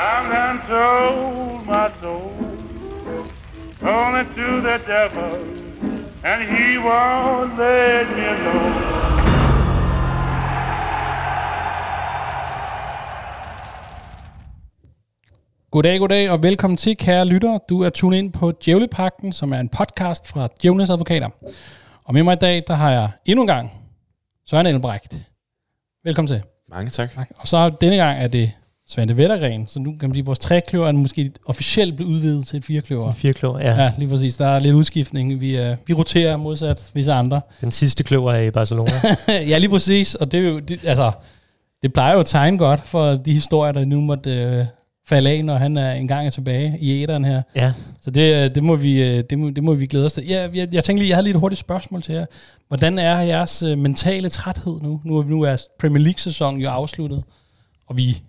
I'm done sold my soul only to the devil, and he won't let me alone. Goddag, goddag og velkommen til, kære lyttere. Du er tunet ind på Djævlepakten, som er en podcast fra Djævlenes Advokater. Og med mig i dag, der har jeg endnu en gang Søren Elbrecht. Velkommen til. Mange tak. Tak. Og så denne gang er det Svante Vettergren, så nu kan man sige, at vores trækløver er måske officielt blevet udvidet til et firekløver. Fire kløver, ja. ja. Lige præcis. Der er lidt udskiftning. Vi, uh, vi roterer modsat visse andre. Den sidste kløver er i Barcelona. ja, lige præcis. Og det, er jo, det, altså, det plejer jo at tegne godt for de historier, der nu måtte uh, falde af, når han er engang er tilbage i æderen her. ja. Så det, øh, det, må vi, øh, det, må, det må vi glæde os til. Ja, jeg, jeg tænkte lige, jeg har lige et hurtigt spørgsmål til jer. Hvordan er jeres øh, mentale træthed nu? Nu er, nu er Premier League-sæsonen jo afsluttet, og vi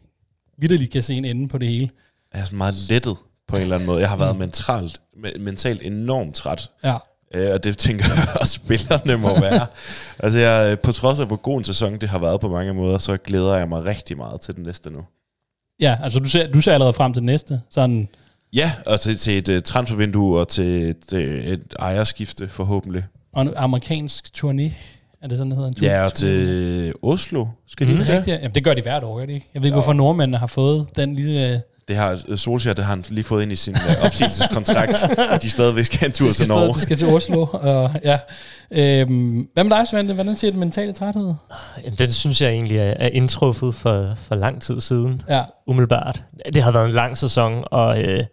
vidderligt kan se en ende på det hele. Jeg er sådan meget lettet på en eller anden måde. Jeg har været mentalt, me- mentalt enormt træt. Ja, Øh, og det tænker jeg også, spillerne må være. altså jeg, øh, på trods af, hvor god en sæson det har været på mange måder, så glæder jeg mig rigtig meget til den næste nu. ja altså du ser, du ser allerede frem til den næste. Sådan, Ja, og til, til et uh, transfervindue og til et, uh, et ejerskifte forhåbentlig. og en amerikansk turné. Er det sådan, det hedder? En tur- Ja, og til Oslo skal de er have. rigtigt. Jamen, det gør de hvert år, ikke? Jeg ved ikke, hvorfor nordmændene har fået den lille... øh, Det har øh, Solskjaer, det har han lige fået ind i sin uh, opsigelseskontrakt, at de stadigvæk skal en tur til stadig, Norge. de skal til Oslo. Og, ja. øhm, hvad med dig, Svante? Hvordan ser den mentale træthed? Jamen, den synes jeg egentlig er, er indtruffet for, for lang tid siden, Ja, umiddelbart. Det har været en lang sæson, og øh,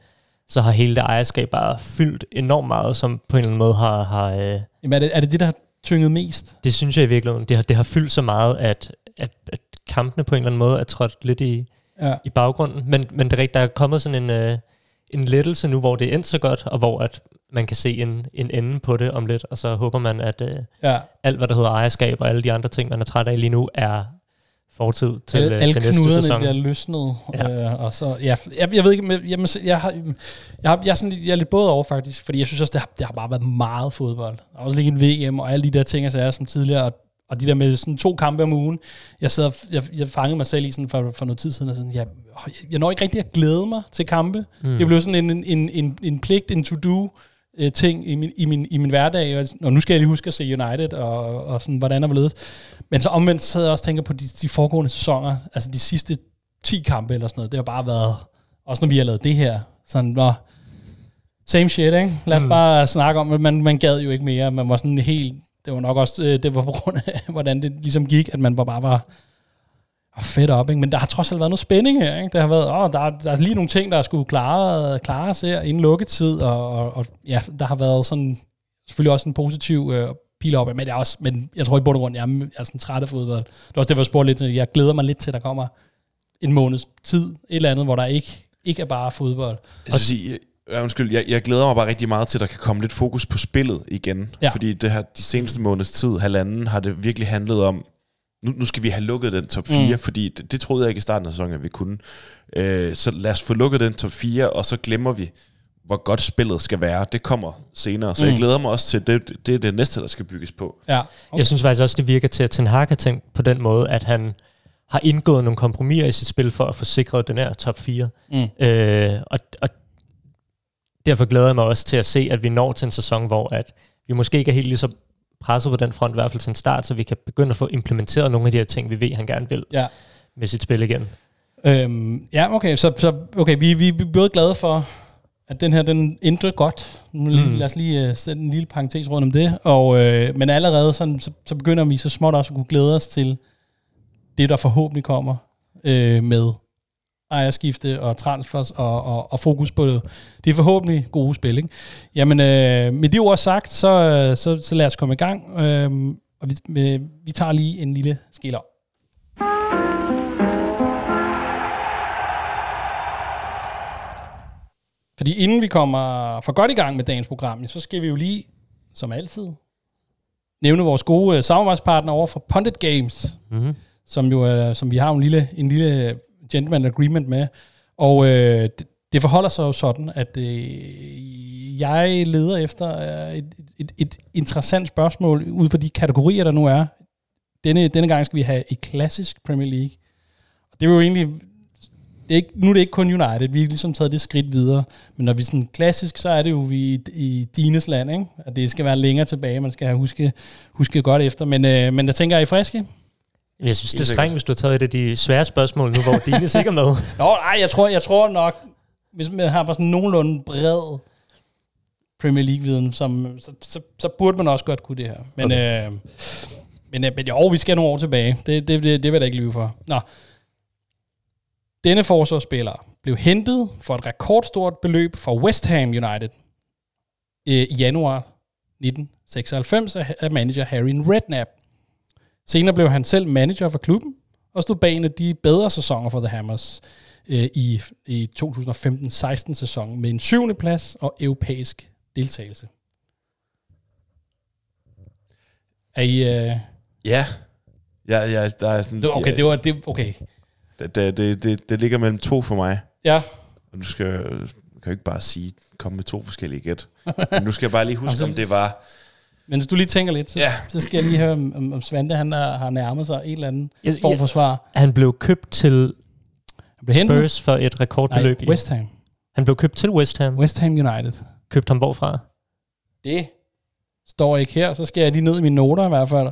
så har hele det ejerskab bare fyldt enormt meget, som på en eller anden måde har... har øh, Jamen, er det, er det det, der har tynget mest? det synes jeg i virkeligheden, det har, det har fyldt så meget, at, at, at kampene på en eller anden måde er trådt lidt i, Ja. i baggrunden. Men, men det er rigtigt, der er kommet sådan en, øh, en lettelse nu, hvor det er endt så godt, og hvor at man kan se en, en ende på det om lidt, og så håber man, at øh, ja. alt, hvad der hedder ejerskab og alle de andre ting, man er træt af lige nu, er fortid til, alle, øh, alle til næste knuderne sæson. bliver løsnet. Ja. Øh, og så, ja, jeg, jeg ved ikke, men jeg, jeg, har, jeg, har, jeg, er sådan, lidt- jeg er lidt både over faktisk, fordi jeg synes også, det har, det har bare været meget fodbold. Der har også ligget en VM og alle de der ting, jeg sagde som tidligere, og, og de der med sådan to kampe om ugen. Jeg, sad, jeg, jeg fangede mig selv i sådan for, for noget tid siden, og sådan, jeg, jeg, når ikke rigtig at glæde mig til kampe. Mm. Det blev sådan en, en, en, en pligt, en to-do, øh, ting i min, i, min, i min hverdag, og, og nu skal jeg lige huske at se United, og, og sådan, hvordan er hvorledes. Men så omvendt så sidder jeg også og tænker på de, de foregående sæsoner, altså de sidste 10 kampe eller sådan noget, det har bare været, også når vi har lavet det her, sådan, nå, same shit, ikke? Lad os mm. bare snakke om det, man, man gad jo ikke mere, man var sådan helt, det var nok også, øh, det var på grund af, hvordan det ligesom gik, at man bare var, var fedt op, ikke? men der har trods alt været noget spænding her, ikke? Der har været, åh, der, er- der er lige nogle ting, der skulle klare, klare her inden lukketid, og, og, og, ja, der har været sådan, selvfølgelig også en positiv øh, pil op, men, det er også, men jeg tror i bund og grund, jeg er, jeg er sådan træt af fodbold. Det er også det, jeg spurgte lidt. Jeg glæder mig lidt til, at der kommer en måneds tid, et eller andet, hvor der ikke, ikke er bare fodbold. Jeg, skal sige, ja, undskyld, jeg, jeg glæder mig bare rigtig meget til, at der kan komme lidt fokus på spillet igen. Ja. Fordi det her, de seneste måneds tid, halvanden, har det virkelig handlet om, nu, nu skal vi have lukket den top 4, Mm. fordi det, det troede jeg ikke i starten af sæsonen, at vi kunne. Øh, så lad os få lukket den top 4, og så glemmer vi, hvor godt spillet skal være. Det kommer senere, så. Mm. jeg glæder mig også til, det, det er det næste, der skal bygges på. Ja, Okay. Jeg synes faktisk også, det virker til, at Ten Hag har tænkt på den måde, at han har indgået nogle kompromiser i sit spil for at få sikret den her top 4. Mm. Øh, og, og derfor glæder jeg mig også til at se, at vi når til en sæson, hvor at vi måske ikke er helt lige så presset på den front, i hvert fald til en start, så vi kan begynde at få implementeret nogle af de her ting, vi ved, han gerne vil ja. med sit spil igen. Øhm, ja, okay, så, så okay, vi, vi, vi er både glade for, at den her, den endte godt. Nu lige, Mm. Lad os lige uh, sætte en lille parentes rundt om det. Og, øh, men allerede sådan, så, så begynder vi så småt også at kunne glæde os til det, der forhåbentlig kommer øh, med ejerskifte og transfers og, og, og fokus på det. Det er forhåbentlig gode spil. Ikke? Jamen, øh, med de ord sagt, så, øh, så, så lad os komme i gang. Øh, og vi, øh, vi tager lige en lille skiller. Fordi inden vi kommer for godt i gang med dagens program, så skal vi jo lige, som altid, nævne vores gode øh, samarbejdspartner over for Pundit Games, Mm-hmm. som jo som vi har en lille, en lille gentleman agreement med. Og øh, det, det forholder sig jo sådan, at øh, jeg leder efter øh, et, et, et interessant spørgsmål ud fra de kategorier, der nu er. Denne, denne gang skal vi have et klassisk Premier League. Og det er jo egentlig det er ikke, nu er det ikke kun United, vi har ligesom taget det skridt videre. Men når vi er sådan klassisk, så er det jo vi i, i Dines land, ikke? At det skal være længere tilbage, man skal have huske, huske godt efter. Men, øh, men jeg tænker, er I friske? Jeg synes, det er strengt, hvis du har taget et af de svære spørgsmål nu, hvor Dine sikkert med. Nå, nej, jeg tror, jeg tror nok, hvis man har bare sådan nogenlunde bred Premier League-viden, som, så, så, så burde man også godt kunne det her. Men, okay. øh, men, øh, men jo, vi skal nogle år tilbage. Det, det, det, det vil jeg da ikke lyve for. Nå. Denne forsvarsspiller blev hentet for et rekordstort beløb fra West Ham United øh, i januar 1996 af af manager Harry Redknapp. Senere blev han selv manager for klubben, og stod bag en af de bedre sæsoner for The Hammers øh, i, i 2015-16 sæson med en syvende plads og europæisk deltagelse. Er I... Øh, Ja. Ja, ja, der er sådan... det- okay, det var... Det, okay. Det, det, det, det, det ligger mellem to for mig. Ja, Og du skal, du kan jo ikke bare sige, komme med to forskellige gæt. Men nu skal jeg bare lige huske, om det var... men hvis du lige tænker lidt, så, Ja. så skal jeg lige høre, om, om- Svante han har, har nærmet sig en eller anden Jeg- form for svar. Han blev købt til Han blev hentet. Spurs for et rekordbeløb. Nej, i- West Ham. Han blev købt til West Ham. West Ham United. Købt ham hvorfra? Det står ikke her, så skal jeg lige ned i mine noter i hvert fald.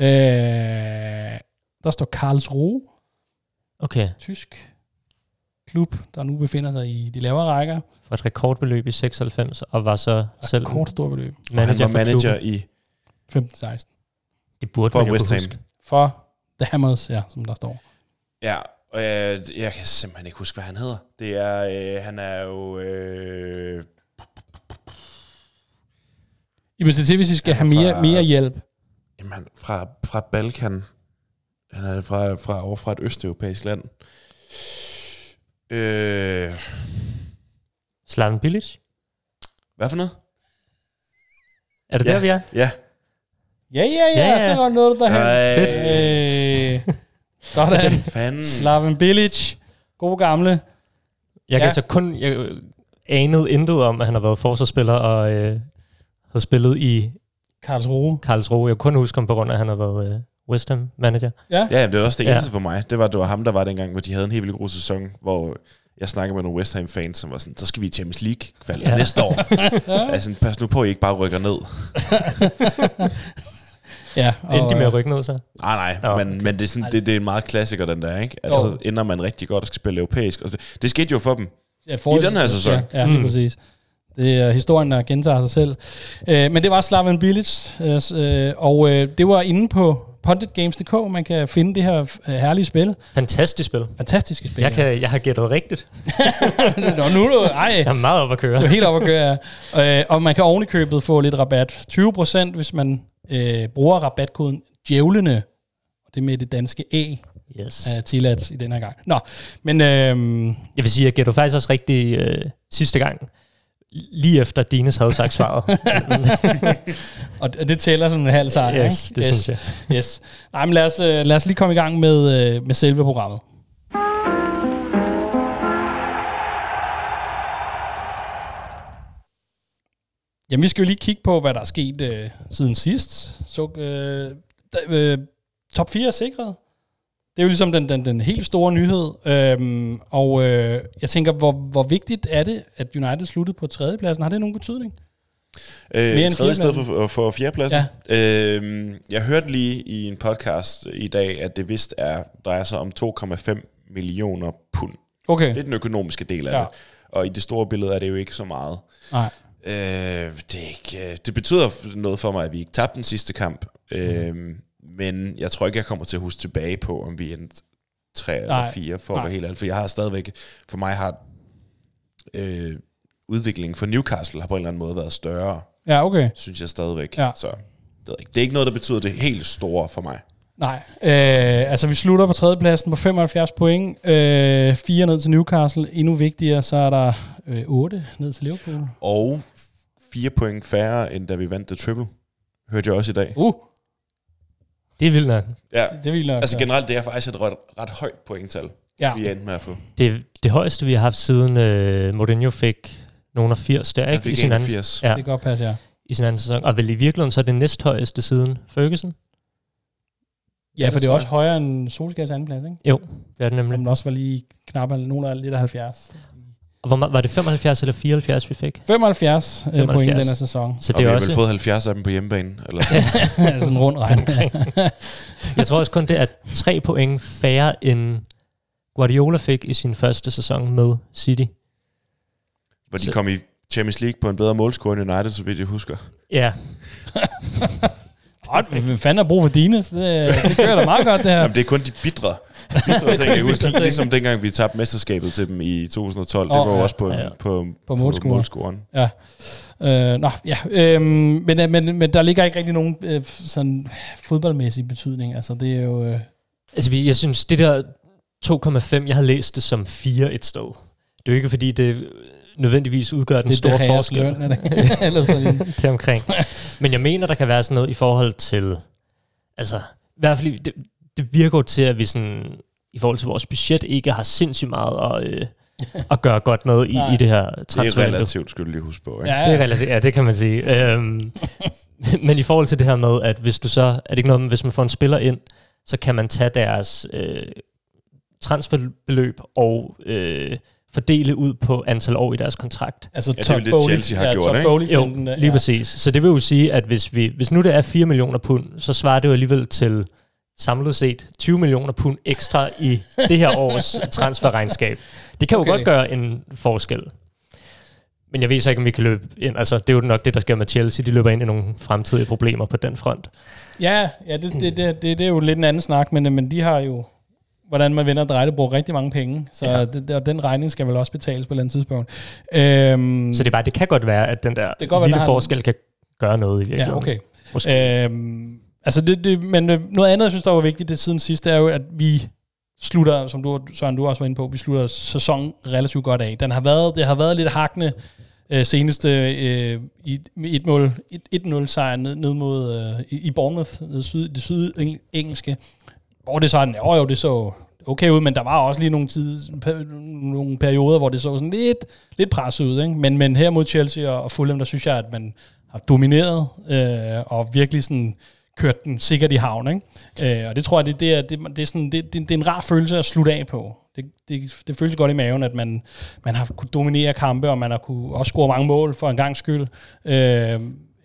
Øh, der står Karlsruhe, Okay. tysk klub, der nu befinder sig i de lavere rækker. For et rekordbeløb i 96, og var så selv Kort stort beløb. Og han manager var for manager klubben. i 15-16. Det burde for man jo West Ham. huske. For The Hammers, ja, som der står. Ja, og jeg, jeg kan simpelthen ikke huske, hvad han hedder. Det er, øh, han er jo... Øh, I vil til, hvis I skal Han have er mere, fra- mere hjælp. jamen, fra, fra Balkan. Han er fra, fra, over fra et østeuropæisk land. Øh, Slaven Bilic? hvad for noget? Er det Ja. der, vi er? Ja, Ja, ja, ja, Ja, ja. så godt noget derhen. Ej. Fedt. Øh, sådan. fanden. Slaven Bilic. God gamle. Jeg Ja. kan så kun... Jeg øh, anede intet om, at han har været forsvarsspiller og øh, har spillet i Karlsruhe. Karlsruhe. Jeg kunne kun huske ham på grund af, at han har været øh, West Ham manager. Ja. Ja, det var også det Ja. eneste for mig. Det var, det var ham, der var dengang, hvor de havde en helt vildt god sæson, hvor jeg snakkede med nogle West Ham fans, som var sådan, så skal vi i Champions League kvalde Ja. ja. næste år. altså, pas nu på, at I ikke bare rykker ned. Ja, Endte de med øh, at rykke ned så? Nej, nej, Nå, men, men det, er sådan, det, det er en meget klassiker, den der, ikke? Altså, Jo. så ender man rigtig godt og skal spille europæisk. Og det, det skete jo for dem. Ja, for- I den her sæson. Ja, ja lige Mm. præcis. Det er historien, der gentager sig selv. Øh, men det var Slaven Bilic, øh, øh, og øh, det var inde på punditgames.dk, man kan finde det her øh, herlige spil. Fantastisk spil. Fantastiske spil. Jeg, kan, jeg har gættet rigtigt. Nå, nu er du... Ej, Jeg er meget op at køre. det er helt op at køre. ja. Øh, og man kan oven i købet få lidt rabat. 20% hvis man øh, bruger rabatkoden djævlene. Og det med det danske E Yes. er tilladt i den her gang. Nå, men... Øh, Jeg vil sige, at jeg gættede faktisk også rigtig øh, sidste gang. Lige efter Dines havde sagt svaret. og det tæller som en halv sejr, yes, ikke? det synes jeg. Yes. Nej, men lad os, øh, lad os lige komme i gang med, øh, med selve programmet. Jamen, vi skal jo lige kigge på, hvad der er sket øh, siden sidst. Så øh, da, øh, top 4 er sikret. Det er jo ligesom den, den, den helt store nyhed. Øhm, og øh, jeg tænker, hvor, hvor vigtigt er det, at United sluttede på tredjepladsen? Har det nogen betydning? Øh, tredje sted for, for fjerdepladsen. Ja. Øh, jeg hørte lige i en podcast i dag, at det vist er, drejer sig om 2,5 millioner pund. Okay. Det er den økonomiske del af Ja. det. Og i det store billede er det jo ikke så meget. Nej. Øh, det, ikke, øh, det betyder noget for mig, at vi ikke tabte den sidste kamp. Øh, men jeg tror ikke, jeg kommer til at huske tilbage på, om vi endte tre eller fire, for Nej. at være helt ærlig. For jeg har stadigvæk, for mig har øh, udviklingen for Newcastle har på en eller anden måde været større, Ja, okay. synes jeg stadigvæk. Ja. Så det, jeg ikke. det er ikke noget, der betyder det helt store for mig. Nej, øh, altså vi slutter på tredjepladsen på 75 point. Øh, fire ned til Newcastle. Endnu vigtigere, så er der øh, 8 ned til Liverpool. Og fire point færre, end da vi vandt det triple. Hørte jeg også i dag. Uh, Det er vildt nok. Ja, det vil nok. altså generelt, det er faktisk et ret, ret højt pointtal, ja. vi er endt med at få. Det er det højeste, vi har haft siden øh, Mourinho fik nogen af 80. Der, ikke? I fik sin, anden, 81. Ja. Det kan godt passe, ja. I sin anden sæson. Og vel i virkeligheden så er det næsthøjeste siden Ferguson. Ja, for det er også højere end Solskjaers anden plads, ikke? Jo, det er det nemlig. Som også var lige knap nogen af lidt af 70. Og hvor, var det 75 eller 74, vi fik? 75, 75. 75. point den her sæson. Så Og det vi er har også... vel fået 70 af dem på hjemmebane. Eller sådan en rund regning. Jeg tror også kun, det er tre point færre end Guardiola fik i sin første sæson med City. hvor de Så- kom i Champions League på en bedre målscore end United, så vidt jeg husker. Ja, Godt, Hvem fanden har brug for dine? Det, det kører da meget godt, det her. Jamen, det er kun de bitre, bitre ting. Jeg husker, ting. ligesom dengang vi tabte mesterskabet til dem i 2012. Åh, det var ja, også på, ja. på, på, På på målscoren. målscoren. Ja. Øh, nå, ja. Øh, men, øh, men, men der ligger ikke rigtig nogen øh, sådan fodboldmæssig betydning. Altså, det er jo... Øh, altså vi- jeg synes, det der 2,5, jeg har læst det som 4 et sted. Det er jo ikke, fordi det nødvendigvis udgør den det store forskel. løn, er det? Eller sådan. det er omkring. Men jeg mener, der kan være sådan noget i forhold til, altså, i hvert fald, det, det virker jo til, at vi sådan, i forhold til vores budget, ikke har sindssygt meget at, øh, at gøre godt med i, Nej. i det her Det er relativt, skulle du lige huske på. Ikke? Ja, Det er relativt, ja, det kan man sige. øhm, men i forhold til det her med, at hvis du så, er det ikke noget hvis man får en spiller ind, så kan man tage deres øh, transferbeløb og øh, fordele ud på antal år i deres kontrakt. Altså, det er det, Chelsea har gjort, Todd ikke? Jo, lige præcis. Så det vil jo sige, at hvis, vi, hvis nu det er 4 millioner pund, så svarer det jo alligevel til samlet set 20 millioner pund ekstra i det her års transferregnskab. Det kan jo Okay. godt gøre en forskel. Men jeg ved så ikke, om vi kan løbe ind. Altså, det er jo nok det, der sker med Chelsea. De løber ind i nogle fremtidige problemer på den front. Ja, ja det, det, det, det, det er jo lidt en anden snak, men, men de har jo, hvordan man vender og drejer det, bruger rigtig mange penge. Så Ja. det, der, den regning skal vel også betales på et eller andet tidspunkt. Øhm, Så det er bare, det kan godt være, at den der være, lille en- forskel kan gøre noget i virkeligheden. Ja, okay. Måske. Øhm, altså det, det, men øh, noget andet, jeg synes, der var vigtigt det siden sidst, det er jo, at vi slutter, som du, Søren, du også var inde på, vi slutter sæsonen relativt godt af. Den har været, det har været lidt hakne øh, seneste øh, i med 1-0, 1-0 sejr ned, ned mod øh, i, i Bournemouth, det, syd, det sydengelske, hvor det sådan, jo jo, det så okay ud, men der var også lige nogle, tid, per, nogle perioder, hvor det så sådan lidt, lidt presset ud. Ikke? Men, men her mod Chelsea og, og Fulham, der synes jeg, at man har domineret øh, og virkelig sådan kørt den sikkert i havn. Ikke? Øh, og det tror jeg, det, det, er, det, det, er sådan, det, det, det er en rar følelse at slutte af på. Det, det, det føles godt i maven, at man, man har kunnet dominere kampe, og man har kunne også score mange mål for en gang skyld. Øh,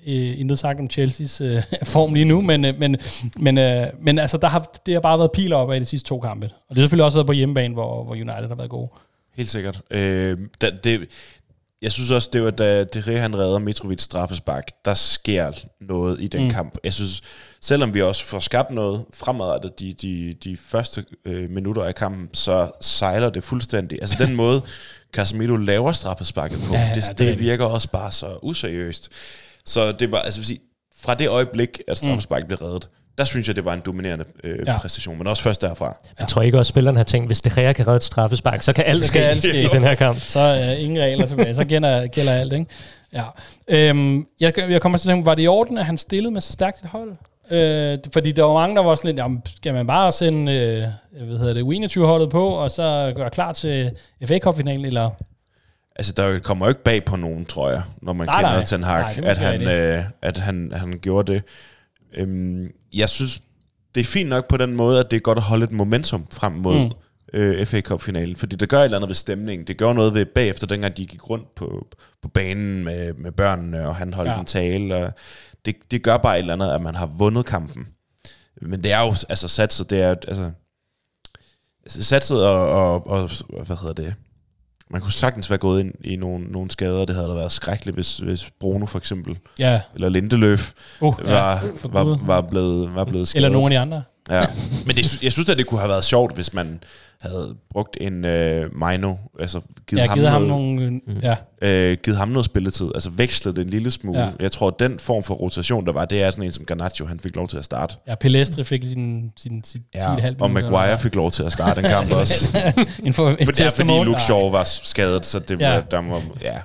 øh, intet sagt om Chelseas øh, form lige nu, men, øh, men, men, øh, men altså, der har, det har bare været piler op af de sidste to kampe. Og det har selvfølgelig også været på hjemmebane, hvor, hvor United har været gode. Helt sikkert. Øh, da, det, jeg synes også, det var da det han redder Mitrovic straffespark, der sker noget i den Mm. mm. kamp. Jeg synes, selvom vi også får skabt noget fremadrettet de, de, de første øh, minutter af kampen, så sejler det fuldstændig. Altså den måde, Casemiro laver straffesparket på, Ja, ja, ja, det, det er det, virker også bare så useriøst. Så det var, altså sige, fra det øjeblik, at straffesparket blev reddet, der synes jeg, det var en dominerende øh, Ja. præstation, men også først derfra. Jeg tror ikke også, at spilleren har tænkt, hvis det Gea kan redde et straffespark, så kan alt ske alt ske. i den her kamp. Så er øh, ingen regler tilbage. Så gælder, gælder alt, ikke? Ja. Øhm, jeg, jeg kommer til at tænke, var det i orden, at han stillede med så stærkt et hold? Øh, fordi der var mange, der var sådan lidt, jamen, skal man bare sende øh, hvad hedder det, U21-holdet på, og så gøre klar til FA Cup-finalen, eller? Altså, der kommer jo ikke bag på nogen, tror jeg, når man Nej, nej, kender nej. Ten Nej, Hag, er at, han, øh, at han, han gjorde det. Øhm, jeg synes, det er fint nok på den måde, at det er godt at holde et momentum frem mod Mm. øh, FA Cup-finalen, fordi det gør et eller andet ved stemningen. Det gør noget ved bagefter, dengang de gik rundt på, på banen med, med børnene, og han holdt Ja. en tale, og det, det gør bare et eller andet, at man har vundet kampen. Men det er jo, altså satset, det er jo, altså, satset og, og, og, hvad hedder det, man kunne sagtens være gået ind i nogle, nogle skader. Det havde da været skrækkeligt, hvis, hvis Bruno for eksempel, Ja. eller Lindeløf, Uh, var, Gud. var, var, blevet, var blevet skadet. Eller nogle af de andre. Ja. Men det, jeg synes at det kunne have været sjovt, hvis man havde brugt en øh, Mino, altså givet, Jeg har givet ham noget, nogle... Mm. Ja, øh, givet ham noget spilletid, altså vekslet det en lille smule. Ja. Ja. Jeg tror, at den form for rotation, der var, det er sådan en som Garnacho, han fik lov til at starte. ja Pelestri fik sin, sin, sin Ja, 10,5 og. Maguire fik lov til at starte en kamp også. en for, en For det er fordi. Luke Shaw var skadet, så det Ja. var, der var, ja.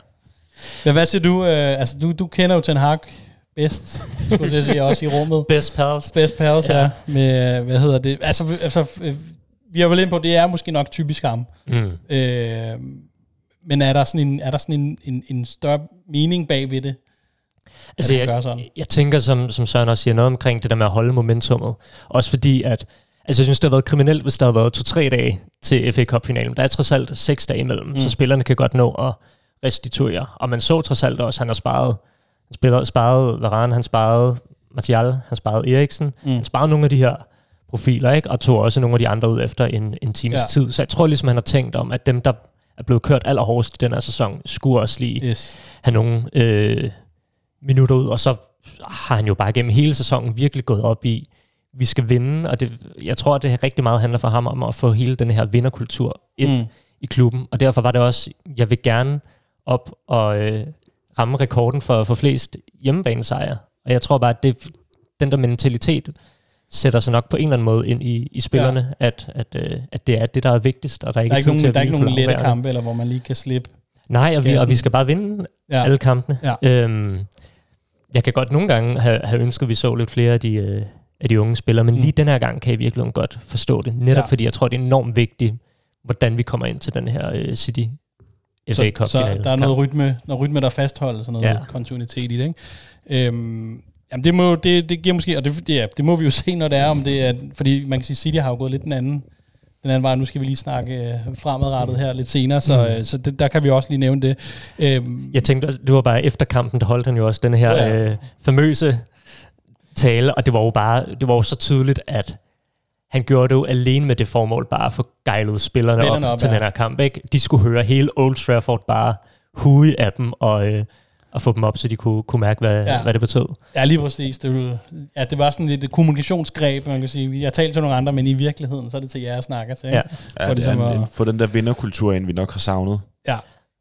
Men hvad siger du? Øh, altså, du, du kender jo Ten Hag bedst, skulle jeg sige, også i rummet. Best pals. Best pals, ja. Ja. ja. Med, hvad hedder det? Altså, altså øh, vi har vel ind på, det er måske nok typisk ham. Mm. Øh, men er der sådan en, er der sådan en, en, en større mening bag ved det? Altså, det jeg, sådan. jeg tænker, som, som Søren også siger, noget omkring det der med at holde momentummet. Også fordi, at altså, jeg synes, det har været kriminelt, hvis der har været to-tre dage til FA Cup-finalen. Der er trods alt seks dage imellem, mm. så spillerne kan godt nå at restituere. Og man så trods alt også, at han har sparet, han spiller, sparet Varane, han sparede Martial, han sparede Eriksen, mm. han sparede nogle af de her profiler, ikke? og tog også nogle af de andre ud efter en, en times Ja. tid. Så jeg tror ligesom, han har tænkt om, at dem, der er blevet kørt allerhårdest i den her sæson, skulle også lige Yes. have nogle øh, minutter ud, og så har han jo bare gennem hele sæsonen virkelig gået op i, vi skal vinde, og det, jeg tror, at det rigtig meget handler for ham om at få hele den her vinderkultur ind mm. i klubben, og derfor var det også, jeg vil gerne op og øh, ramme rekorden for, for flest hjemmebanesejre, og jeg tror bare, at det, den der mentalitet sætter sig nok på en eller anden måde ind i, i spillerne, ja. at, at, øh, at det er det, der er vigtigst, og der er ikke, Der er ikke nogen, til der er ikke nogen lette kampe, eller hvor man lige kan slippe. Nej, og vi, og vi skal bare vinde Ja. alle kampene. Ja. Øhm, jeg kan godt nogle gange have, have ønsket, at vi så lidt flere af de, øh, af de unge spillere, men Mm. lige den her gang kan jeg virkelig godt forstå det. Netop Ja. fordi jeg tror, det er enormt vigtigt, hvordan vi kommer ind til den her øh, City FA Så, Cup så finale. der er noget rytme, noget rytme, der fastholder sådan noget. Ja. kontinuitet i det, ikke? Øhm, jamen det, må, det, det giver måske, og det, det, ja, det må vi jo se, når det er, om det er, fordi man kan sige, City har jo gået lidt den anden, den anden vej. Nu skal vi lige snakke øh, fremadrettet her lidt senere, så, Mm. øh, så det, der kan vi også lige nævne det. Øhm, Jeg tænkte, det var bare efter kampen, der holdt han jo også den her Ja. ja. øh, famøse tale, og det var jo bare, det var jo så tydeligt, at han gjorde det jo alene med det formål, bare at få gejlet spillerne, Spillerne op, op, til ja. den her kamp. Ikke? De skulle høre hele Old Trafford bare hude af dem, og, øh, og få dem op, så de kunne, kunne mærke, hvad, Ja. ja. hvad det betød. Ja, lige præcis. Det, vil- ja, det var sådan lidt et kommunikationsgreb, man kan sige. Jeg har talt til nogle andre, men i virkeligheden, så er det til jer, jeg snakker til. ikke? Ja. Ja, For det ligesom er at- en, få den der vinderkultur ind, vi nok har savnet. Ja.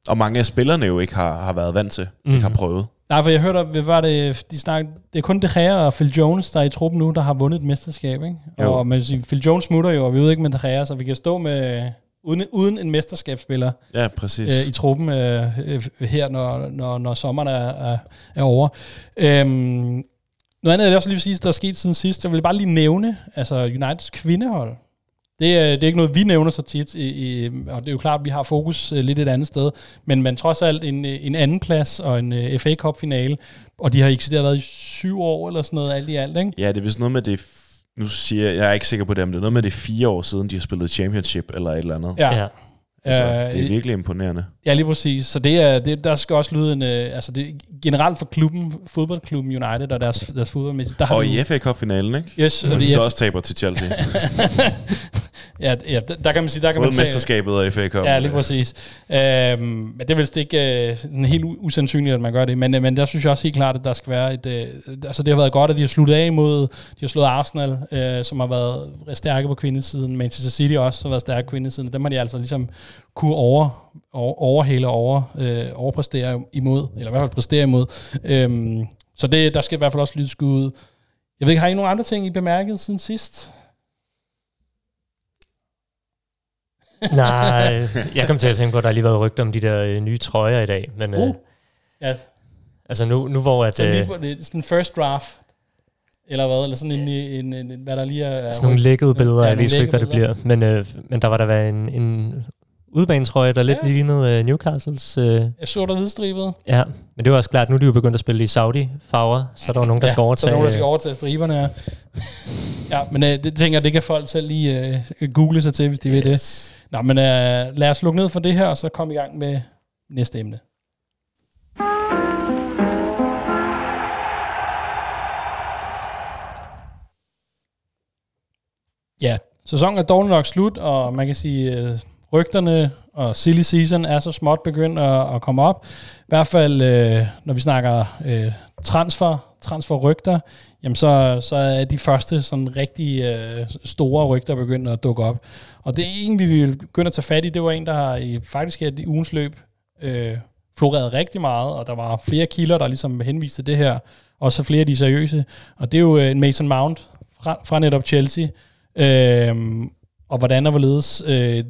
Og mange af spillerne jo ikke har, har været vant til, mm. ikke har Mhm. prøvet. Nej, for jeg hørte, hvad var det, de snak, det er kun De Gea og Phil Jones, der er i truppen nu, der har vundet et mesterskab, ikke? Jo. Og man sige, Phil Jones smutter jo, og vi ved ikke med De Gea, så vi kan stå med, uden, uden en mesterskabsspiller Ja, præcis. øh, i truppen øh, øh, her, når, når, når sommeren er, er, er over. Øhm, noget andet, jeg også lige vil sige, der er sket siden sidst, jeg vil bare lige nævne, altså Uniteds kvindehold. Det er, det er ikke noget, vi nævner så tit, i, i, og det er jo klart, at vi har fokus øh, lidt et andet sted, men, men trods alt en, øh, en anden plads og en FA Cup-finale, og de har eksisteret været i syv år eller sådan noget, alt i alt, ikke? Ja, det er vist noget med det... Nu siger jeg, jeg er ikke sikker på det, men det er noget med det fire år siden, de har spillet championship eller et eller andet. Ja, Ja. Altså, det er virkelig imponerende. Ja, lige præcis. Så det er, det, der skal også lyde en... Øh, altså det, generelt for klubben, fodboldklubben United og deres, deres fodboldmæssigt, der har Og vi- i FA Cup-finalen, ikke? Yes, og de så er, også taber til Chelsea. ja, ja, der, der kan man sige, der kan Både man tage... mesterskabet og FA Cup. Ja, lige præcis. Øhm, men det er vist ikke øh, sådan helt usandsynligt, at man gør det. Men, øh, men der synes jeg også helt klart, at der skal være et... Øh, altså det har været godt, at de har sluttet af imod... De har slået Arsenal, øh, som har været stærke på kvindesiden. Manchester City også har været stærke på kvindesiden. Dem har de altså ligesom kunne over, over, overhale og over, øh, overpræstere imod. Eller i hvert fald præstere imod. Øhm, så det, der skal i hvert fald også lyde skud ud. Jeg ved ikke, har I nogle andre ting, I bemærket siden sidst? Nej, jeg kom til at tænke på, at der lige været rygter om de der øh, nye trøjer i dag. Men øh, Uh. Ja, altså nu, nu hvor at, Så lige øh, på det, sådan en first draft, eller hvad? Eller sådan en, en, en, en hvad der lige er... sådan nogle lækkede billeder, Ja, jeg ved ikke, hvad det bliver. Men, øh, men der var der været en, en udbanetrøje, der lidt Ja. lignede øh, Newcastles. Øh, Jeg så der hvidstribet. ja, men det var også klart, nu er de jo begyndt at spille i Saudi-farver, så der var nogen, der skal Så overtage. er der nogen, der skal øh, overtage striberne her. ja, men øh, det tænker det kan folk selv lige øh, google sig til, hvis de vil det. Nå, men øh, lad os lukke ned for det her, og så komme i gang med næste emne. Ja, sæsonen er dårligt nok slut, og man kan sige, rygterne og silly season er så småt begyndt at, at komme op. I hvert fald, øh, når vi snakker øh, transfer, transferrygter, jamen så, så er de første sådan rigtig øh, store rygter begyndt at dukke op. Og det ene, vi vil begynde at tage fat i, det var en, der har i, faktisk i ugens løb øh, floreret rigtig meget, og der var flere kilder, der ligesom henviste det her, og så flere af de seriøse. Og det er jo øh, en Mason Mount fra, fra netop Chelsea, øh, og hvordan og hvorledes øh,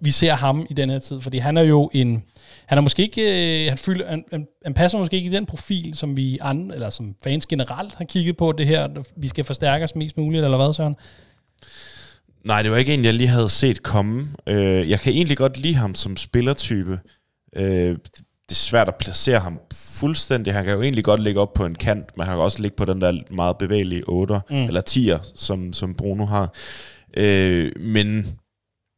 vi ser ham i den her tid, fordi han er jo en, han er måske ikke, øh, han, fylder, han, han, han passer måske ikke i den profil, som vi andre, eller som fans generelt har kigget på det her, vi skal forstærke os mest muligt, eller hvad, Søren? Nej, det var ikke en, jeg lige havde set komme. Øh, jeg kan egentlig godt lide ham som spillertype. Øh, det er svært at placere ham fuldstændig. Han kan jo egentlig godt ligge op på en kant, men han kan også ligge på den der meget bevægelige 8'er, mm. eller 10'er, som, som Bruno har. Øh, men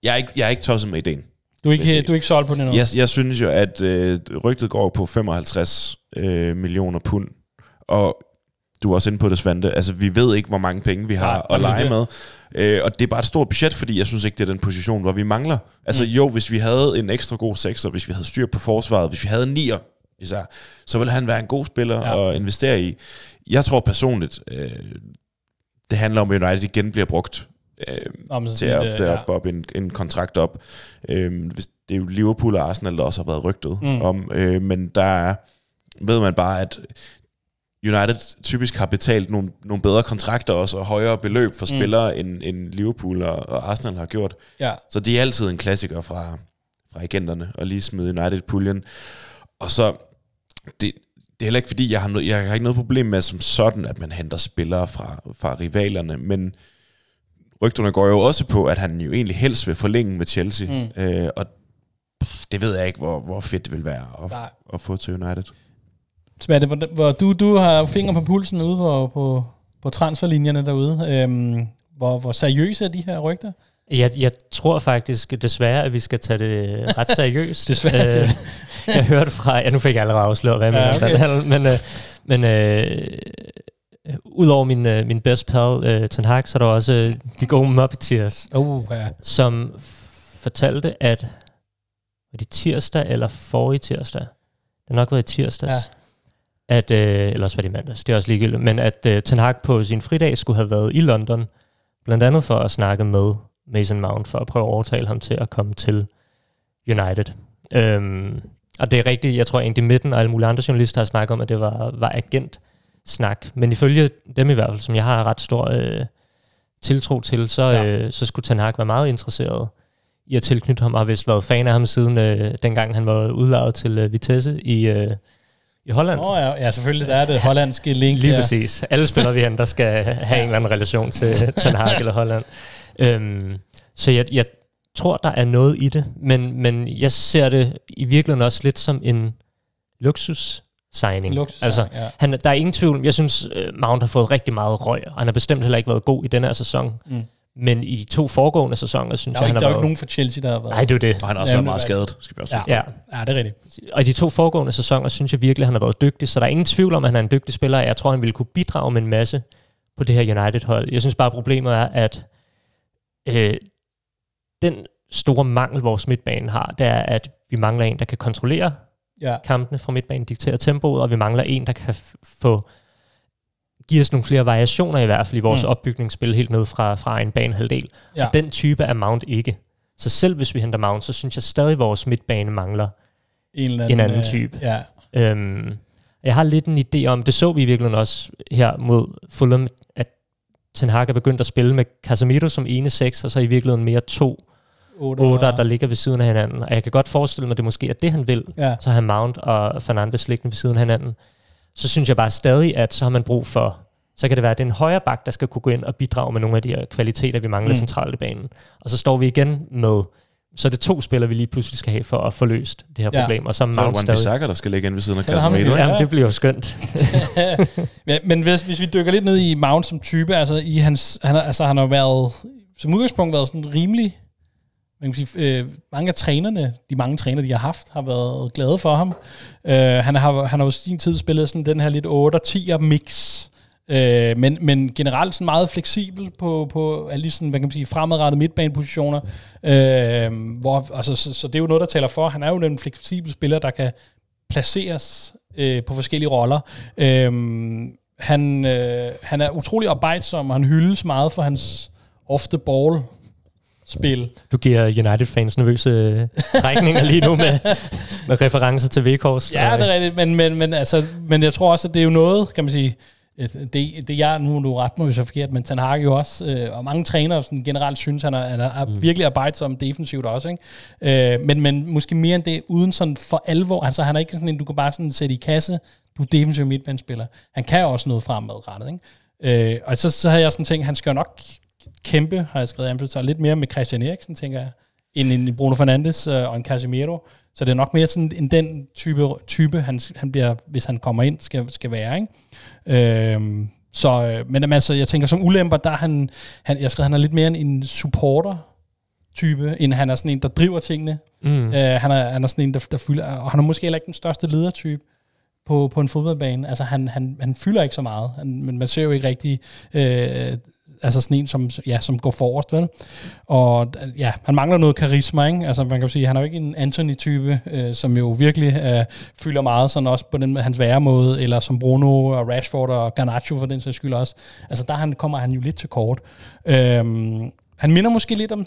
jeg er, ikke, jeg er ikke tosset med ideen. Du er ikke, du er ikke solgt på det nu? Jeg, jeg synes jo, at øh, rygtet går på 55 øh, millioner pund, og du er også inde på det, Svante. Altså, vi ved ikke, hvor mange penge vi har Nej, at lege det. med. Øh, og det er bare et stort budget, fordi jeg synes ikke, det er den position, hvor vi mangler. Altså Mm. jo, hvis vi havde en ekstra god sekser, hvis vi havde styr på forsvaret, hvis vi havde en nier især, så ville han være en god spiller ja. at investere i. Jeg tror personligt, øh, det handler om, at United igen bliver brugt øh, Om til sådan at der øh, ja. op en, en kontrakt op. Øh, hvis- det er jo Liverpool og Arsenal, der også har været rygtet Mm. mm. om, øh, men der er, ved man bare, at United typisk har betalt nogle, nogle bedre kontrakter også, og højere beløb for Mm. spillere, end, end Liverpool og, og Arsenal har gjort. Ja. Så det er altid en klassiker fra, fra agenterne, at lige smide United-puljen. Og så, det, det er heller ikke fordi, jeg har, noget, jeg har ikke noget problem med som sådan, at man henter spillere fra, fra rivalerne, men rygterne går jo også på, at han jo egentlig helst vil forlænge med Chelsea, Mm. øh, og det ved jeg ikke, hvor, hvor fedt det vil være at, Nej. at få til United. Svante, hvor, hvor du, du har finger på pulsen ude på, på, på transferlinjerne derude. Øhm, hvor, hvor seriøse er de her rygter? Jeg, jeg tror faktisk desværre, at vi skal tage det ret seriøst. Desværre, øh, jeg hørte fra, ja nu fik jeg allerede afsløret, hvad jeg Ja, okay. men, øh, men øh, udover min, øh, min best pal, øh, Ten Hag, så er der også øh, de gode Muppeteers, Oh, ja. som fortalte, at var det tirsdag eller forrige tirsdag? Det har nok været i tirsdags. Ja. At, øh, ellers var det mandags, det er også ligegyldigt, men at øh, Ten Hag på sin fridag skulle have været i London, blandt andet for at snakke med Mason Mount, for at prøve at overtale ham til at komme til United. Øhm, og det er rigtigt, jeg tror egentlig midten og alle mulige andre journalister har snakket om, at det var, var agent-snak. Men ifølge dem i hvert fald, som jeg har ret stor øh, tiltro til, så, Ja. ja. øh, så skulle Ten Hag være meget interesseret i at tilknytte ham, og har vist været fan af ham siden øh, dengang han var udlejet til øh, Vitesse i, øh, i Holland. Oh, ja, ja, selvfølgelig, der er det hollandske link. Lige der. præcis. Alle spillere vi henter, der skal have en eller anden relation til Ten Hag eller Holland. Øhm, så jeg, jeg tror, der er noget i det, men, men jeg ser det i virkeligheden også lidt som en luksus signing. Luksus, altså, ja. han, der er ingen tvivl. Jeg synes, øh, Mount har fået rigtig meget røg, og han har bestemt heller ikke været god i denne her sæson. Mm. Men i de to foregående sæsoner, synes Der jeg, ikke, han der er har jo ikke været... nogen for Chelsea, der har været. Nej, det er det. Og han har også Ja, været meget skadet, skal vi også Ja. Ja, ja, det er rigtigt. og i de to foregående sæsoner, synes jeg virkelig, at han har været dygtig. Så der er ingen tvivl om, at han er en dygtig spiller. Jeg tror, han ville kunne bidrage med en masse på det her United-hold. Jeg synes bare, at problemet er, at øh, den store mangel, vores midtbane har, det er, at vi mangler en, der kan kontrollere Ja. kampene fra midtbanen, diktere tempoet, og vi mangler en, der kan få give os nogle flere variationer i hvert fald i vores Mm. opbygningsspil helt ned fra, fra en banehalvdel. Ja. Og den type er Mount ikke. Så selv hvis vi henter Mount, så synes jeg stadig, at vores midtbane mangler En, eller en anden øh, type. Ja. Øhm, jeg har lidt en idé om, det så vi i virkeligheden også her mod Fulham, at Ten Hag er begyndt at spille med Casemiro som ene seks, og så i virkeligheden mere to Otter. otter, der ligger ved siden af hinanden. Og jeg kan godt forestille mig, at det måske er det, han vil. Ja. Så har Mount og Fernandes liggende ved siden af hinanden. Så synes jeg bare stadig, at så har man brug for, så kan det være, at det er en højre bak, der skal kunne gå ind og bidrage med nogle af de her kvaliteter, vi mangler Mm. centralt i banen. Og så står vi igen med, så er det to spillere, vi lige pludselig skal have for at få løst det her Ja. problem. Og så er Så er Mount der stadig... Wan-Bissaka, der skal ligge ind ved siden af Casemiro. Jamen, det bliver jo skønt. ja, men hvis, hvis vi dykker lidt ned i Mount som type, altså, i hans, han, har- altså han har været, som udgangspunkt været sådan rimelig, man kan sige, øh, mange af trænerne, de mange træner, de har haft, har været glade for ham. Øh, han har han har jo sin tid spillet sådan den her lidt 8-10'er mix, øh, men, men generelt sådan meget fleksibel på, på alle de sådan, hvad kan man sige, fremadrettede midtbanepositioner. Øh, hvor, altså, så, så, det er jo noget, der taler for. Han er jo den fleksibel spiller, der kan placeres øh, på forskellige roller. Øh, han, øh, han er utrolig arbejdsom, og han hyldes meget for hans off-the-ball spil. Du giver United-fans nervøse øh, trækninger lige nu med, med referencer til Vekhorst. Ja, det er rigtigt, men, men, men, altså, men jeg tror også, at det er jo noget, kan man sige, et- det, det jeg, nu du ret mig, hvis jeg er forkert, men Ten Hag jo også, øh, og mange trænere sådan generelt synes, han er, han er mm. virkelig arbejdsom defensivt også, ikke? Øh, men, men måske mere end det, uden sådan for alvor, altså han er ikke sådan en, du kan bare sådan sætte i kasse, du er defensiv midtbandspiller. Han kan også noget fremadrettet, ikke? Øh, og så, så havde jeg sådan tænkt, han skal jo nok kæmpe, har jeg skrevet, Amsterdam, lidt mere med Christian Eriksen, tænker jeg, end en Bruno Fernandes øh, og en Casemiro. Så det er nok mere sådan en den type, type han, han bliver, hvis han kommer ind, skal, skal være. Ikke? Øhm, så, øh, men altså, jeg tænker, som ulemper, der er han, han jeg skrev, han er lidt mere en, en supporter type, end han er sådan en, der driver tingene. Mm. Øh, han, er, han er sådan en, der, der fylder, og han er måske heller ikke den største ledertype på, på en fodboldbane. Altså, han, han, han fylder ikke så meget, han, men man ser jo ikke rigtig øh, altså sådan en, som, ja, som går forrest, vel? Og ja, han mangler noget karisma, ikke? Altså man kan jo sige, han er jo ikke en Anthony-type, øh, som jo virkelig øh, fylder meget, sådan også på den hans hans væremåde, eller som Bruno og Rashford og Garnacho for den sags skyld også. Altså der han, kommer han jo lidt til kort. Øhm, han minder måske lidt om,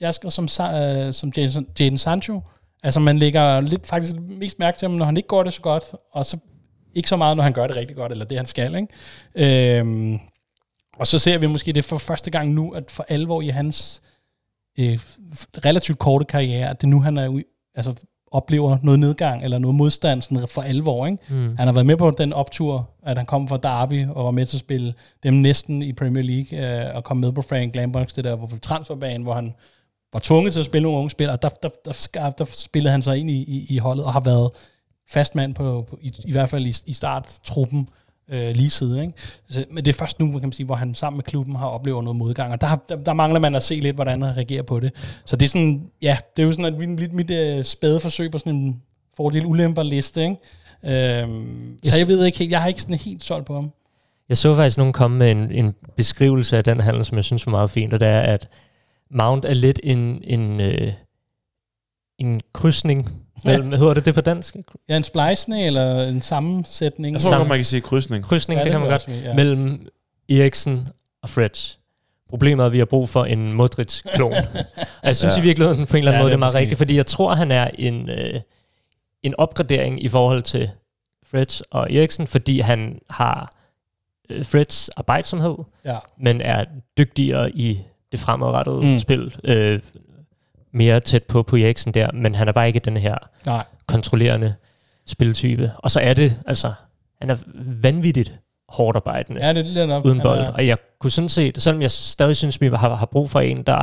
jeg skal som, øh, som Jaden, Jaden Sancho. Altså man lægger lidt faktisk mest mærke til ham, når han ikke går det så godt, og så ikke så meget, når han gør det rigtig godt, eller det han skal, ikke? Øhm, og så ser vi måske det for første gang nu, at for alvor i hans øh, relativt korte karriere, at det nu han er, altså, oplever noget nedgang eller noget modstand sådan for alvor. Ikke? Mm. Han har været med på den optur, at han kom fra Derby og var med til at spille dem næsten i Premier League øh, og kom med på Frank Lamberts, det der på transferbanen, hvor han var tvunget til at spille nogle unge spillere, der, der, der, der, der spillede han sig ind i, i, i holdet og har været fastmand på, på i, i hvert fald i, i starttruppen øh, lige siden. Ikke? Så, men det er først nu, kan man sige, hvor han sammen med klubben har oplevet noget modgang, og der, der, der mangler man at se lidt, hvordan han reagerer på det. Så det er sådan, ja, det er jo sådan et, lidt mit øh, spæde forsøg på sådan en fordel-ulemper-liste, ikke? Øhm, yes. Så jeg ved ikke helt, jeg har ikke sådan helt solgt på ham. Jeg så faktisk nogen komme med en, en beskrivelse af den handel, som jeg synes var meget fint, og det er, at Mount er lidt en, en, øh, en krydsning mellem, hedder det det på dansk? Ja, en splejsning eller en sammensætning. Jeg tror Sammen- man kan sige krydsning. Krydsning, Ja, det, det kan man godt. være, ja. Mellem Eriksen og Freds. Problemet er, at vi har brug for en Modric-klon. og jeg synes Ja. i virkeligheden på en eller anden Ja, måde, det er meget rigtigt, fordi jeg tror, han er en, øh, en opgradering i forhold til Freds og Eriksen, fordi han har øh, Freds arbejdsomhed, Ja. men er dygtigere i det fremadrettede mm. spil. Øh, mere tæt på på Eriksen der, men han er bare ikke den her Nej. kontrollerende spiltype. Og så er det, altså, han er vanvittigt hårdt arbejdende Ja, det er uden bold. er- Og jeg kunne sådan set, selvom jeg stadig synes, vi har, har brug for en, der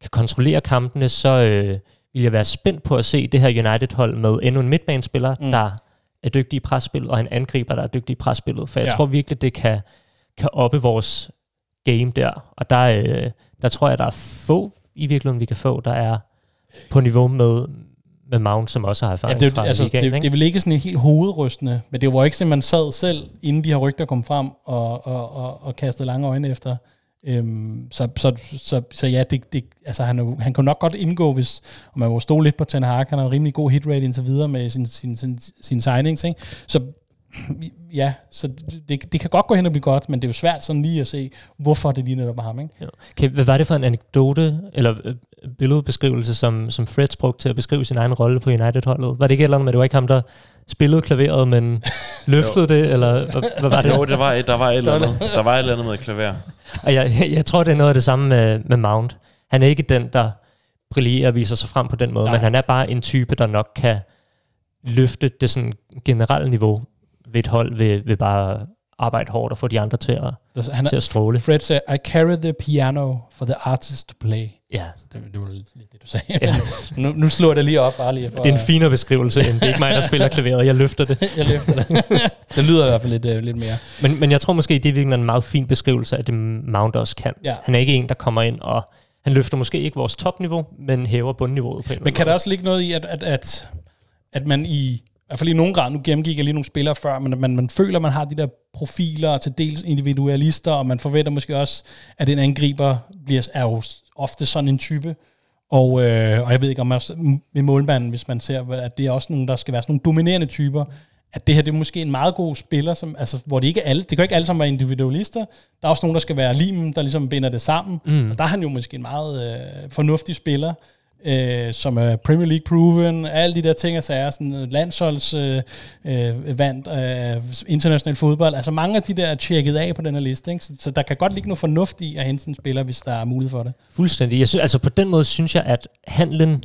kan kontrollere kampene, så øh, vil jeg være spændt på at se det her United-hold med endnu en midtbanespiller, Mm. der er dygtig i presspil, og en angriber, der er dygtig i presspillet. For jeg ja. tror virkelig, det kan, kan oppe vores game der. Og der, øh, der tror jeg, der er få i virkeligheden, vi kan få, der er på niveau med, med Mount, som også har Ja, erfaring det, er jo- fra altså, ligaen, det, ikke? det er vel ikke sådan en helt hovedrystende, men det var ikke sådan, man sad selv, inden de her rygter kom frem, og, og, og, og kastede lange øjne efter. Øhm, så, så, så, så ja, det, det, altså han, han kan nok godt indgå, hvis og man må stole lidt på Ten Hag. Han har en rimelig god hit rate indtil videre med sin, sin, sin, sin signings. Ikke? Så ja, så det, det kan godt gå hen og blive godt, men det er jo svært sådan lige at se, hvorfor det lige netop var ham. Ikke? Okay, hvad var det for en anekdote, eller øh, billedbeskrivelse, som, som Freds brugte til at beskrive sin egen rolle på United-holdet? Var det ikke et eller andet med, at det var ikke ham, der spillede klaveret, men løftede det, eller hvad, hvad var det? Jo, der var, et, der var et eller andet. Der var et eller andet med klaver. Og jeg, jeg, jeg tror, det er noget af det samme med, med Mount. Han er ikke den, der brillerer og viser sig frem på den måde. Nej. men han er bare en type, der nok kan løfte det sådan generelle niveau ved et hold, ved, ved bare arbejde hårdt og få de andre til at, Han til at stråle. Fred sagde, I carry the piano for the artist to play. Ja, Det, det var lidt det, du sagde. Ja. nu, nu slår jeg det lige op, bare lige for, det er en finere beskrivelse, end det er ikke mig, der spiller klaveret, jeg løfter det. jeg løfter det. det lyder i hvert fald lidt, øh, lidt mere. Men, men jeg tror måske, det er virkelig en meget fin beskrivelse af det, Mount også kan. Ja. Han er ikke en, der kommer ind og... Han løfter måske ikke vores topniveau, men hæver bundniveauet på en Men kan der måde. også ligge noget i, at, at, at, at man i hvert fald i nogen grad, nu gennemgik jeg lige nogle spillere før, men man, man føler, at man har de der profiler, til dels individualister, og man forventer måske også, at en angriber bliver, er jo ofte sådan en type. Og, øh, og jeg ved ikke, om man også, med målmanden, hvis man ser, at det er også nogle, der skal være sådan nogle dominerende typer, at det her det er måske en meget god spiller, som, altså, hvor det ikke er alle, det kan jo ikke alle sammen være individualister. Der er også nogen, der skal være limen, der ligesom binder det sammen. Mm. Og der er han jo måske en meget øh, fornuftig spiller, øh, som er Premier League proven, alle de der ting og sager, sådan øh, landsholds øh, øh, vandt øh, international fodbold. Altså mange af de der er tjekket af på den her liste, ikke? Så, så der kan godt ligge noget fornuft i at hente en spiller, hvis der er mulighed for det. Fuldstændig. Jeg synes, altså på den måde synes jeg, at handlen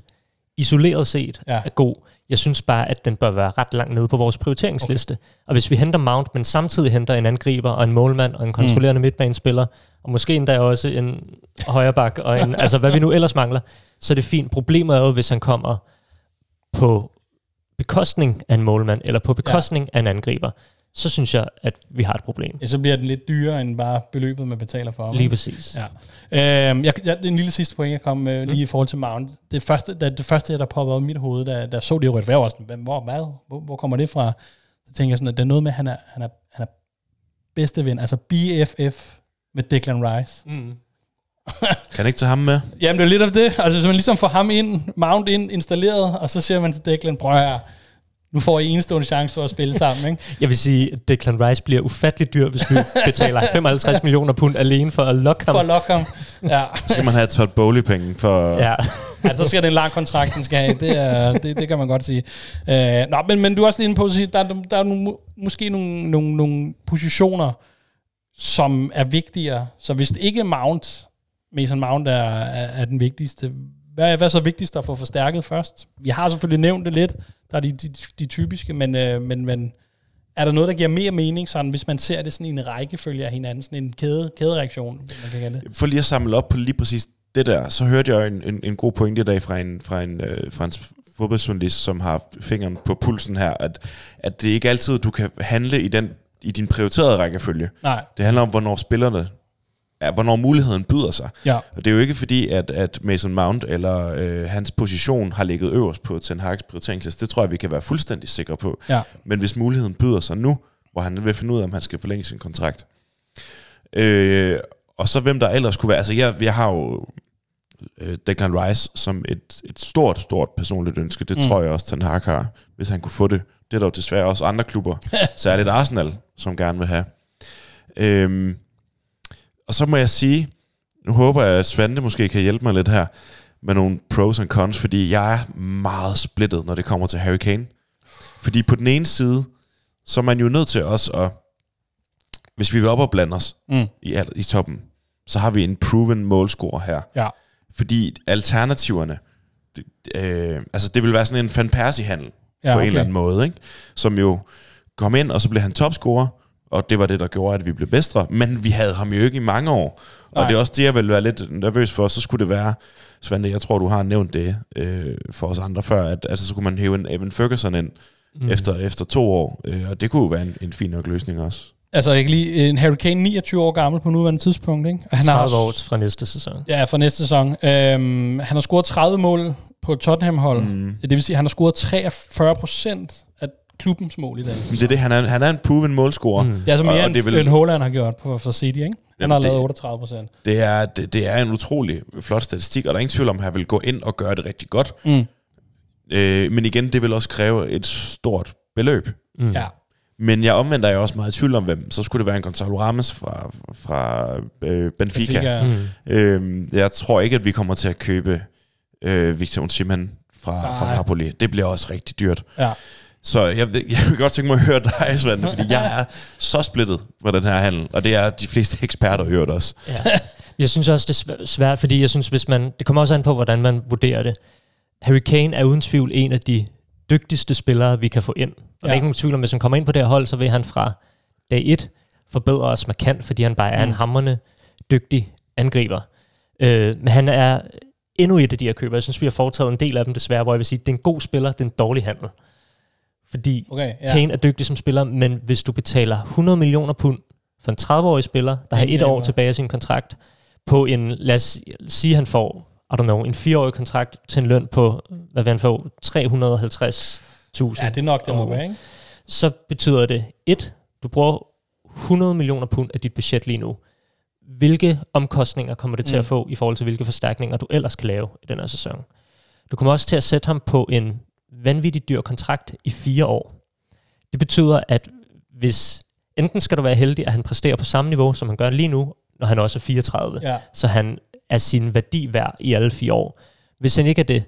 isoleret set Ja. ja. er god. Jeg synes bare, at den bør være ret langt nede på vores prioriteringsliste. Okay. Og hvis vi henter Mount, men samtidig henter en angriber og en målmand og en kontrollerende mm. midtbanespiller, og måske endda også en højreback og en, altså hvad vi nu ellers mangler, så er det fint. Problemet er jo, hvis han kommer på bekostning af en målmand, eller på bekostning ja. af en angriber, så synes jeg, at vi har et problem. Ja, så bliver den lidt dyrere end bare beløbet, man betaler for. Lige præcis. Ja. Øhm, jeg, jeg, en lille sidste point, jeg kom med mm. lige i forhold til Mount. Det første, da, det første der poppede op i mit hoved, da, da så det rødt, jeg var sådan, hvor, hvad? Hvor, hvor kommer det fra? Så tænker jeg sådan, at det er noget med, at han er, han er, han er bedste ven, altså BFF med Declan Rice. Mm. Kan ikke tage ham med? Jamen, det er lidt af det. Altså, så man ligesom får ham ind, Mount ind, installeret, og så siger man til Declan, prøv her, nu får I enestående chance for at spille sammen, ikke? Jeg vil sige, at Declan Rice bliver ufattelig dyr, hvis vi betaler 55 millioner pund alene for at lokke ham. For at lokke ham, ja. Så skal man have Todd Bowley-penge for... Ja. ja, så skal det en lang kontrakt, den skal have. Det, er, det, det kan man godt sige. Uh, nå, men, men du er også lige inde på at sige, der, der, er nogle, måske nogle, nogle, nogle positioner, som er vigtigere. Så hvis det ikke er Mount, Mason Mount er, er, er den vigtigste, hvad, hvad er så vigtigst at få forstærket først? Vi har selvfølgelig nævnt det lidt, der er de, de, de typiske, men, øh, men, men er der noget, der giver mere mening, sådan, hvis man ser det sådan i en rækkefølge af hinanden, sådan en kæde, kædereaktion, man kan kalde det? For lige at samle op på lige præcis det der, så hørte jeg en, en, en god pointe i dag fra en, fra en, øh, fra en fodboldjournalist, som har fingeren på pulsen her, at, at det ikke altid, du kan handle i, den, i din prioriterede rækkefølge. Nej. Det handler om, hvornår spillerne ja, hvornår muligheden byder sig. Ja. Og det er jo ikke fordi, at, at Mason Mount eller øh, hans position har ligget øverst på Ten Hag's prioriteringsliste. Det tror jeg, vi kan være fuldstændig sikre på. Ja. Men hvis muligheden byder sig nu, hvor han vil finde ud af, om han skal forlænge sin kontrakt. Øh, og så hvem der ellers kunne være... Altså, jeg, jeg har jo øh, Declan Rice som et, et stort, stort personligt ønske. Det mm. tror jeg også, Ten Hag har, hvis han kunne få det. Det er der jo desværre også andre klubber, særligt Arsenal, som gerne vil have. Øh, og så må jeg sige, nu håber jeg, at Svante måske kan hjælpe mig lidt her med nogle pros and cons, fordi jeg er meget splittet, når det kommer til Harry Kane. Fordi på den ene side, så er man jo nødt til os at, hvis vi vil op og blande os mm. i, i toppen, så har vi en proven målscorer her. Ja. Fordi alternativerne, det, øh, altså det vil være sådan en Van Persie-handel Ja, på okay. en eller anden måde, ikke? som jo kom ind, og så blev han topscorer, og det var det, der gjorde, at vi blev bedre. Men vi havde ham jo ikke i mange år. Og Nej. det er også det, jeg vil være lidt nervøs for. Så skulle det være, Svante, jeg tror, du har nævnt det øh, for os andre før, at altså, så kunne man hæve en Evan Ferguson ind mm. efter, efter to år. Øh, og det kunne jo være en, en fin nok løsning også. Altså, jeg kan lige, en Harry Kane 29 år gammel på nuværende tidspunkt, ikke? Og han 30 har, år fra næste sæson. Ja, fra næste sæson. Øhm, han har scoret 30 mål på Tottenham-hold. Mm. Det vil sige, at han har scoret 43 procent af klubbens mål i dag. Men det er det, han er, han er en proven målscorer. Mm. Det er altså mere, Og- og end, det det vil- end Haaland har gjort på, for City, ikke? Han Jamen, har det- lavet 38 procent. Det er, det, det er en utrolig flot statistik, og der er ingen tvivl om, at han vil gå ind og gøre det rigtig godt. Mm. Øh, men igen, det vil også kræve et stort beløb. Mm. Ja. Men jeg omvendt er jeg også meget i tvivl om, hvem. Så skulle det være en Gonzalo Ramos fra, fra øh, Benfica. Benfica. Mm. Øh, jeg tror ikke, at vi kommer til at købe øh, Victor Osimhen fra, fra. Napoli. Det bliver også rigtig dyrt. Ja. Så jeg, vil- jeg vil godt tænke mig at høre dig, Svante, fordi jeg er så splittet på den her handel, og det er de fleste eksperter øvrigt også. Ja. Jeg synes også, det er svæ- svært, fordi jeg synes, hvis man, det kommer også an på, hvordan man vurderer det. Harry Kane er uden tvivl en af de dygtigste spillere, vi kan få ind. Og ja. der er ikke nogen tvivl om, hvis han kommer ind på det her hold, så vil han fra dag 1 forbedre os markant, fordi han bare er Mm. en hammerne dygtig angriber. Øh, men han er endnu et af de her køber. Jeg synes, vi har foretaget en del af dem desværre, hvor jeg vil sige, det er en god spiller, det er en dårlig handel. Fordi Okay, ja. Kane er dygtig som spiller, men hvis du betaler 100 millioner pund for en 30-årig spiller, der har et år tilbage af sin kontrakt, på en, lad os sige, han får, I don't know, en 4-årig kontrakt til en løn på, hvad vil han få, 350.000. Ja, det er nok, det må være, ikke? Så betyder det, et, du bruger 100 millioner pund af dit budget lige nu. Hvilke omkostninger kommer det til Mm. at få i forhold til, hvilke forstærkninger du ellers kan lave i den her sæson? Du kommer også til at sætte ham på en vanvittig dyr kontrakt i fire år. Det betyder, at hvis enten skal du være heldig, at han præsterer på samme niveau, som han gør lige nu, når han også er 34, Ja. så han er sin værdi værd i alle fire år. Hvis han ikke er det,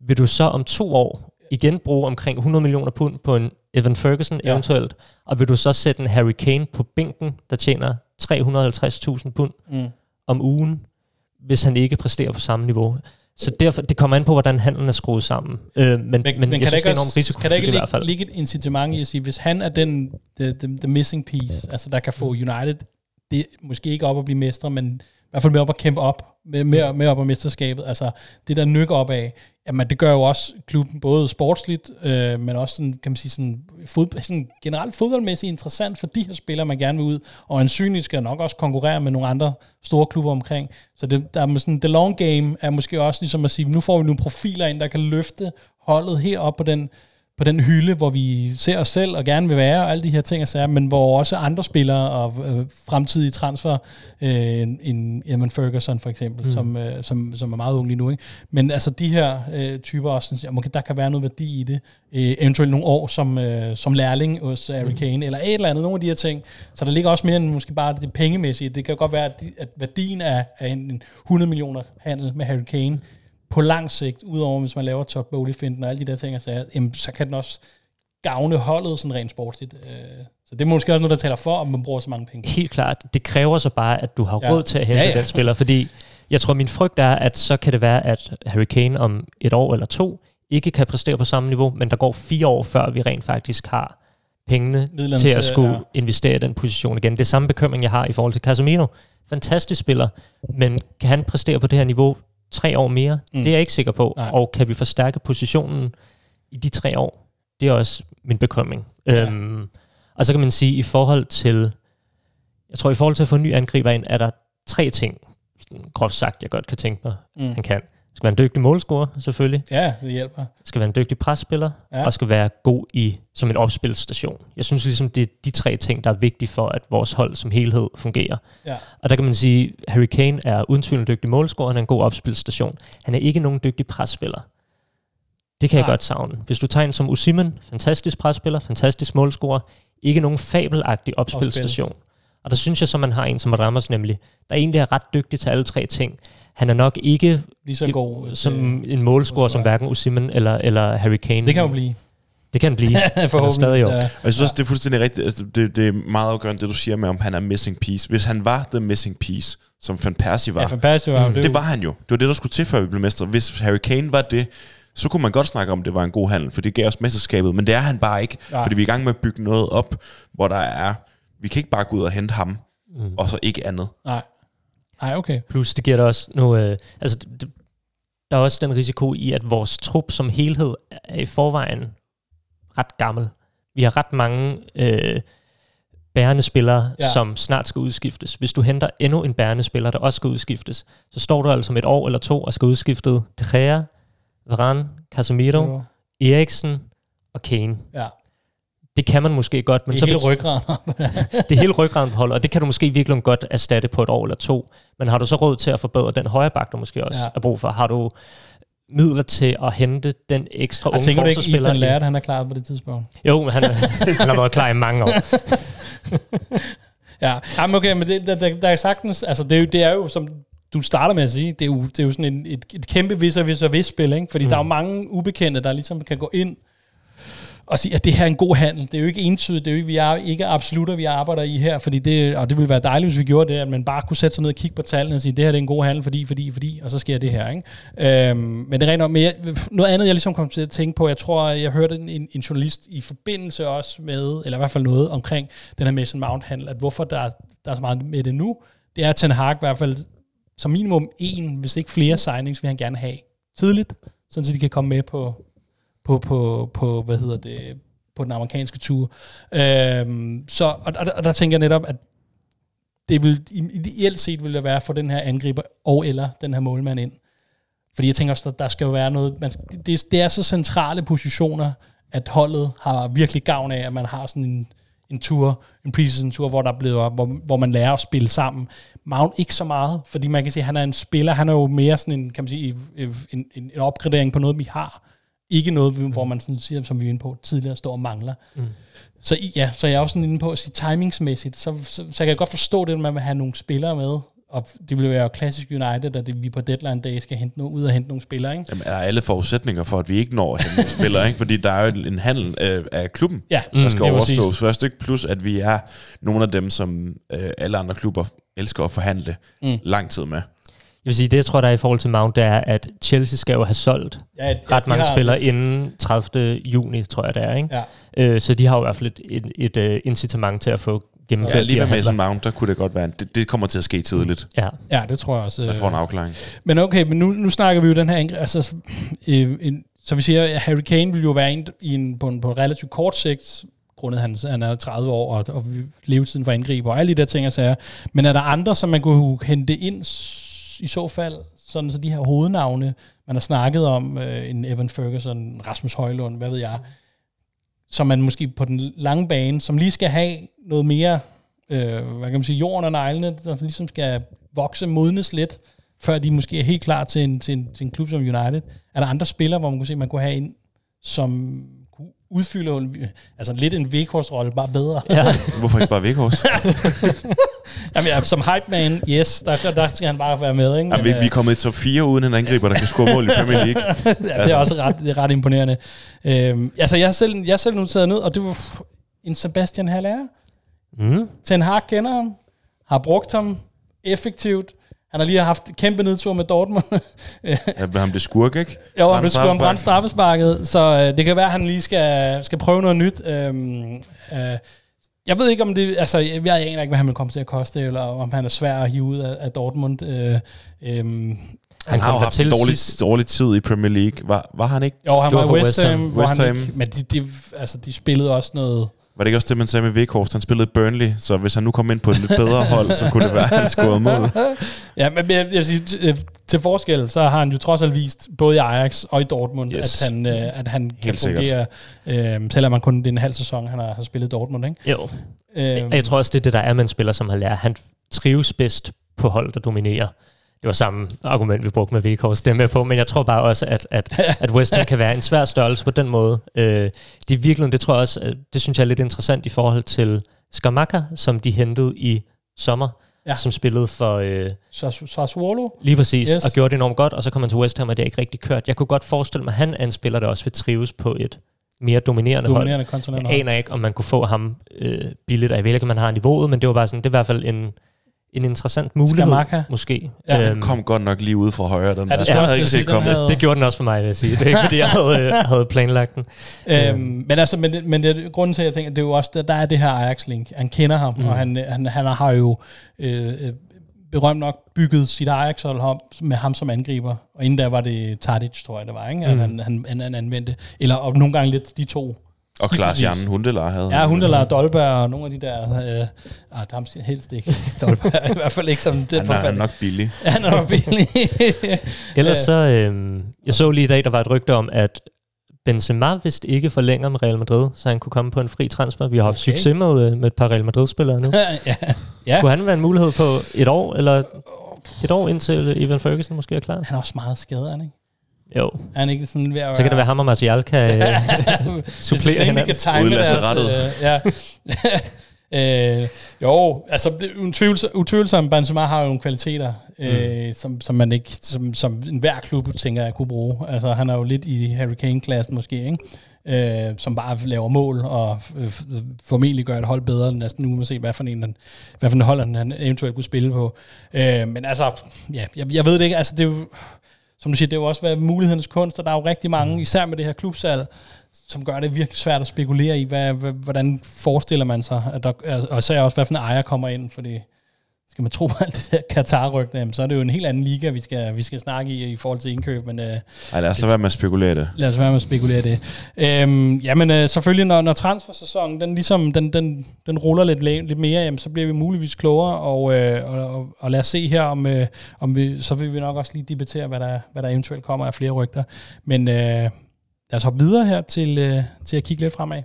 vil du så om to år igen bruge omkring 100 millioner pund på en Evan Ferguson ja. eventuelt, og vil du så sætte en Harry Kane på bænken, der tjener 350.000 pund Mm. om ugen, hvis han ikke præsterer på samme niveau. Så derfor, det kommer an på, hvordan handlen er skruet sammen. Øh, men, men, men, kan jeg synes, ikke det er enormt risiko Kan der ikke i hvert ligge, fald. ligge et incitament i at sige, hvis han er den the, the, the missing piece, altså der kan få United, det måske ikke op at blive mestre, men i hvert fald med op at kæmpe op, med, med, med op at mesterskabet, altså det der nykker op af, jamen det gør jo også klubben både sportsligt, øh, men også sådan, kan man sige, sådan, fod, sådan generelt fodboldmæssigt interessant for de her spillere, man gerne vil ud, og ansynligt skal nok også konkurrere med nogle andre store klubber omkring. Så det, der er sådan, the long game er måske også ligesom at sige, nu får vi nogle profiler ind, der kan løfte holdet herop på den, på den hylde, hvor vi ser os selv og gerne vil være, og alle de her ting og sager, men hvor også andre spillere og øh, fremtidige transfer, øh, en Eamon Ferguson for eksempel, mm. som, øh, som, som er meget ung lige nu, ikke? men altså de her øh, typer også, synes jeg, okay, der kan være noget værdi i det, øh, eventuelt nogle år som, øh, som lærling hos Harry mm. Kane, eller et eller andet, nogle af de her ting, så der ligger også mere end måske bare det pengemæssige, det kan godt være, at, de, at værdien af, af en 100 millioner handel med Harry Kane, på lang sigt, udover hvis man laver Todd Bowley-finden og alle de der ting, så, jamen, så kan den også gavne holdet sådan rent sportsligt. Øh, så det er måske også noget, der taler for, om man bruger så mange penge. Helt klart. Det kræver så bare, at du har ja. råd til at hente ja, ja. den spiller, fordi jeg tror, min frygt er, at så kan det være, at Harry Kane om et år eller to ikke kan præstere på samme niveau, men der går fire år, før vi rent faktisk har pengene Midlerne til at skulle ja. investere i den position igen. Det er samme bekymring, jeg har i forhold til Casemiro. Fantastisk spiller, men kan han præstere på det her niveau tre år mere? Mm. Det er jeg ikke sikker på. Nej. Og kan vi forstærke positionen i de tre år? Det er også min bekymring. Ja. Øhm, og så kan man sige, i forhold til, jeg tror i forhold til at få en ny angriber ind, er der tre ting, groft sagt, jeg godt kan tænke mig, mm. han kan skal være en dygtig målscorer, selvfølgelig. Ja, det hjælper. Skal være en dygtig presspiller, ja. og skal være god i som en opspilstation. Jeg synes ligesom, det er de tre ting, der er vigtige for, at vores hold som helhed fungerer. Ja. Og der kan man sige, at Harry Kane er uden tvivl en dygtig målscorer, han er en god opspilstation. Han er ikke nogen dygtig presspiller. Det kan ja. jeg godt savne. Hvis du tager en som Usimen, fantastisk presspiller, fantastisk målscorer, ikke nogen fabelagtig opspilstation. Opspils. Og der synes jeg så, man har en som Ramos nemlig, der egentlig er ret dygtig til alle tre ting han er nok ikke Lige så god, som en målscorer som hverken Osimhen eller, eller Harry Kane. Det kan jo blive. Det kan blive. Forhåbentlig. Stadig jo. Ja. Og jeg synes også, det er fuldstændig rigtigt. Altså, det, det er meget afgørende, det du siger med, om han er missing piece. Hvis han var the missing piece, som Van Persie var. Ja, Van Persie var. Mm. Det, det var han jo. Det var det, der skulle til, før vi blev mestre. Hvis Harry Kane var det, så kunne man godt snakke om, at det var en god handel, for det gav os mesterskabet. Men det er han bare ikke, ja. fordi vi er i gang med at bygge noget op, hvor der er... Vi kan ikke bare gå ud og hente ham, mm. og så ikke andet. Nej. Nej, okay. Plus det giver der også noget... Øh, altså, det, der er også den risiko i, at vores trup som helhed er i forvejen ret gammel. Vi har ret mange øh, bærende spillere, ja. som snart skal udskiftes. Hvis du henter endnu en bærende spiller, der også skal udskiftes, så står du altså om et år eller to og skal udskifte De Gea, Varane, Casemiro, ja. Eriksen og Kane. Ja det kan man måske godt. Men det er så hele ryggraden. det er hele ryggraden på holdet, og det kan du måske virkelig godt erstatte på et år eller to. Men har du så råd til at forbedre den højre bak, du måske også ja. er brug for? Har du midler til at hente den ekstra unge forsvarsspiller? Jeg tænker du ikke, Ethan Laird, han er klar på det tidspunkt? Jo, men han, han har været klar i mange år. ja, Jamen okay, men det, der, der, der er sagtens, altså det, det er jo, som du starter med at sige, det er jo, det er jo sådan en, et, et kæmpe vis og vis og vis spil, ikke? fordi mm. der er jo mange ubekendte, der ligesom kan gå ind og sige, at det her er en god handel. Det er jo ikke entydigt, det er jo ikke, vi er ikke absolutter, vi arbejder i her, fordi det, og det ville være dejligt, hvis vi gjorde det, at man bare kunne sætte sig ned og kigge på tallene og sige, det her er en god handel, fordi, fordi, fordi, og så sker det her. Ikke? Øhm, men det er rent men jeg, noget andet, jeg ligesom kom til at tænke på, jeg tror, jeg hørte en, en journalist i forbindelse også med, eller i hvert fald noget omkring den her Mason Mount handel, at hvorfor der, der er så meget med det nu, det er, at Ten Hag i hvert fald som minimum en, hvis ikke flere signings, vil han gerne have tidligt, sådan så de kan komme med på, på, på, på hvad hedder det, på den amerikanske tur. Øhm, så, og, og, og der tænker jeg netop, at det vil ideelt set vil det være for den her angriber og eller den her målmand ind. Fordi jeg tænker også, at der skal jo være noget, man, det, det er så centrale positioner, at holdet har virkelig gavn af, at man har sådan en, en tur, en preseason tur, hvor, der bliver, hvor, hvor man lærer at spille sammen. Mount ikke så meget, fordi man kan sige, at han er en spiller, han er jo mere sådan en, kan man sige, en, en, en opgradering på noget, vi har. Ikke noget, hvor man sådan siger, som vi er inde på tidligere, står og mangler. Mm. Så ja, så jeg er også sådan inde på at sige timingsmæssigt, så, så, så jeg kan godt forstå det, at man vil have nogle spillere med, og det vil være klassisk United, at vi på deadline day skal hente no, ud og hente nogle spillere. Ikke? Jamen, er alle forudsætninger for, at vi ikke når at hente spillere? Ikke? Fordi der er jo en handel øh, af klubben, ja, der skal mm, overstås først. Ikke? Plus at vi er nogle af dem, som øh, alle andre klubber elsker at forhandle mm. lang tid med. Jeg vil sige, det jeg tror, der er i forhold til Mount, det er, at Chelsea skal jo have solgt ja, ja, ret mange spillere lidt. inden 30. juni, tror jeg det er. Ikke? Ja. Øh, så de har jo i hvert fald et, et, et, et uh, incitament til at få gennemført Ja, lige med Mason. Mount, der kunne det godt være. Det, det kommer til at ske tidligt. Ja, Ja, det tror jeg også. Jeg øh, får en afklaring. Men okay, men nu, nu snakker vi jo den her angre- altså, øh, en, så vi siger, at Harry Kane vil jo være en, i en, på, en, på en relativt kort sigt, grundet han, han er 30 år, og, og vi- levetiden for angriber, og alle de der ting og sager. Men er der andre, som man kunne hente ind i så fald, sådan så de her hovednavne, man har snakket om, øh, en Evan Ferguson, Rasmus Højlund, hvad ved jeg, som man måske på den lange bane, som lige skal have noget mere, øh, hvad kan man sige, jorden og neglene, der ligesom skal vokse, modnes lidt, før de måske er helt klar til en, til en, til en klub som United. Er der andre spillere, hvor man kunne se, man kunne have en, som kunne udfylde en, altså lidt en Vekhorst-rolle, bare bedre? ja. Hvorfor ikke bare Vekhorst? Jamen, ja, som hype man, yes, der, der, der skal han bare være med. Ikke? Jamen, vi, vi er kommet i top 4 uden en angriber, der kan score mål i Premier League. ja, det er også ret, det er ret imponerende. Øhm, altså, jeg har selv, jeg selv nu taget ned, og det var en Sebastian Haller. Mm. Ten Hag kender ham, har brugt ham effektivt. Han har lige haft kæmpe nedtur med Dortmund. Ja, han blev skurk, ikke? Jo, han blev om brændt straffespark. straffesparket, så øh, det kan være, at han lige skal, skal prøve noget nyt. Øhm, øh, jeg ved ikke, om det... Altså, jeg, jeg aner ikke, hvad han vil komme til at koste, eller om han er svær at hive ud af, af Dortmund. Øh, øhm, Han har jo haft en dårlig, sidst. dårlig tid i Premier League. Var, var han ikke? jo, han var var, for i West West Ham, Ham. hvor West han Ham. ikke... Men de, de, altså, de spillede også noget... Var det ikke også det, man sagde med Vekhorst? Han spillede Burnley, så hvis han nu kom ind på et lidt bedre hold, så kunne det være, at han scorede mål. Ja, men jeg, jeg vil sige, til, øh, til forskel, så har han jo trods alt vist, både i Ajax og i Dortmund, Yes. at han, øh, at han kan sikkert. fungere, øh, selvom man kun det er en halv sæson, han har, har spillet i Dortmund. Ikke? Jo. Øh, Og jeg tror også, det er det, der er med en spiller, som har lært. Han trives bedst på hold, der dominerer. Det var samme argument, vi brugte med Vekhorst, det er med på, men jeg tror bare også, at, at, at West Ham kan være en svær størrelse på den måde. Øh, det er virkelig, det tror jeg også, øh, det synes jeg er lidt interessant i forhold til Skamaka, som de hentede i sommer, Ja. som spillede for øh, Sas- Sassuolo, lige præcis, Yes. og gjorde det enormt godt, og så kom han til West Ham, og det er ikke rigtig kørt. Jeg kunne godt forestille mig, at han er en spiller, der også vil trives på et mere dominerende, hold. dominerende kontinent. Jeg aner ikke, om man kunne få ham øh, billigt, og jeg ved ikke, om man har niveauet, men det var bare sådan, det er i hvert fald en, en interessant mulighed, Skamaka. måske. Ja. Øhm, Kom godt nok lige ude fra højre, den Ja, det der. Jeg havde ikke set komme. havde- det gjorde den også for mig, vil jeg sige. Det er ikke, fordi jeg havde, øh, havde planlagt den. Øhm, men altså, men, det- men det, er grunden til, at jeg tænker, det er jo også, der, der er det her Ajax-link. Han kender ham, mm. og han, han, han har jo øh, øh, berømt nok bygget sit Ajax-hold med ham som angriber. Og inden der var det Tadic, tror jeg, det var, ikke? At Mm. han, han, han, han anvendte. Eller og nogle gange lidt de to. Og Klaas Skiftevis. Jan Hundelar havde. Ja, Hundelar, Dolberg og nogle af de der... Øh, ah, der er helst ikke. Dolberg i hvert fald ikke som den Han er, han er nok billig. Han er nok billig. Ellers så, øh, jeg så lige i dag, der var et rygte om, at Benzema vist ikke forlænger med Real Madrid, så han kunne komme på en fri transfer. Vi har haft Okay. succes med, øh, med et par Real Madrid-spillere nu. ja. ja. Kunne han være en mulighed på et år, eller et år indtil Evan Ferguson måske er klar? Han er også meget skadet, ikke? Jo, Er han ikke sådan ved at så kan det være ham og Martial kan øh, supplere hinanden. kan time Uden deres, lazarettet. øh, ja. øh, jo, altså utvivlsomt, utvivlsomt Benzema har jo nogle kvaliteter, øh, som, som man ikke, som, som enhver klub tænker jeg kunne bruge. Altså han er jo lidt i Harry Kane-klassen måske, ikke? Øh, som bare laver mål og formentlig gør et hold bedre næsten nu, se hvad for en, han, hvad for en hold han, han eventuelt kunne spille på. Øh, men altså, ja, jeg, jeg ved det ikke, altså det er jo, som du siger, det er jo også hvad mulighedernes kunst, og der er jo rigtig mange, især med det her klubsalg, som gør det virkelig svært at spekulere i, hvad, hvad, hvordan forestiller man sig, at der, og især også, hvad for en ejer kommer ind, fordi skal man tro på alt det der Katar-rygte, så er det jo en helt anden liga, vi skal, vi skal snakke i, i forhold til indkøb, men øh, Ej, lad os lade være med at spekulere det. lad os være med at spekulere det. Øhm, jamen øh, selvfølgelig, når, når transfersæsonen den ligesom, den, den, den ruller lidt, lidt mere, jamen, så bliver vi muligvis klogere, og, øh, og, og, og lad os se her, om, øh, om vi, så vil vi nok også lige debattere, hvad der, hvad der eventuelt kommer af flere rygter. Men øh, lad os hoppe videre her til, øh, til at kigge lidt fremad.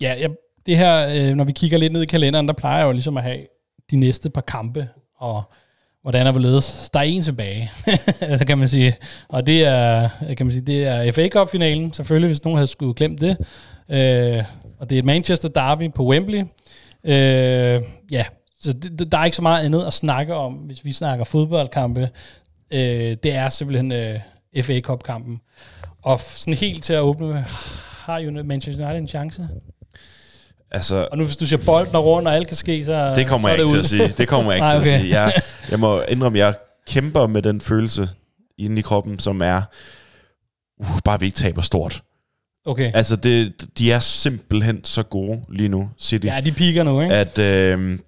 Ja, jeg, det her, øh, når vi kigger lidt ned i kalenderen, der plejer jeg jo ligesom at have de næste par kampe, og hvordan er hvorledes. Der er en tilbage, så altså, kan man sige. Og det er, kan man sige, det er FA Cup-finalen, selvfølgelig, hvis nogen havde skulle glemt det. Øh, og det er et Manchester Derby på Wembley. Øh, ja, så det, der er ikke så meget andet at snakke om, hvis vi snakker fodboldkampe. Øh, det er simpelthen øh, FA Cup-kampen. Og sådan helt til at åbne, har jo Manchester United en chance? Altså, Og nu hvis du siger bolden er rundt, og alt kan ske, så det kommer så jeg ikke til at sige. Det kommer jeg ikke Nej, til okay. at sige. Jeg, jeg må indrømme, jeg kæmper med den følelse inde i kroppen, som er, uh, bare vi ikke taber stort. Okay. Altså, det, de er simpelthen så gode lige nu, City, Ja, de piker nu, ikke? at øh,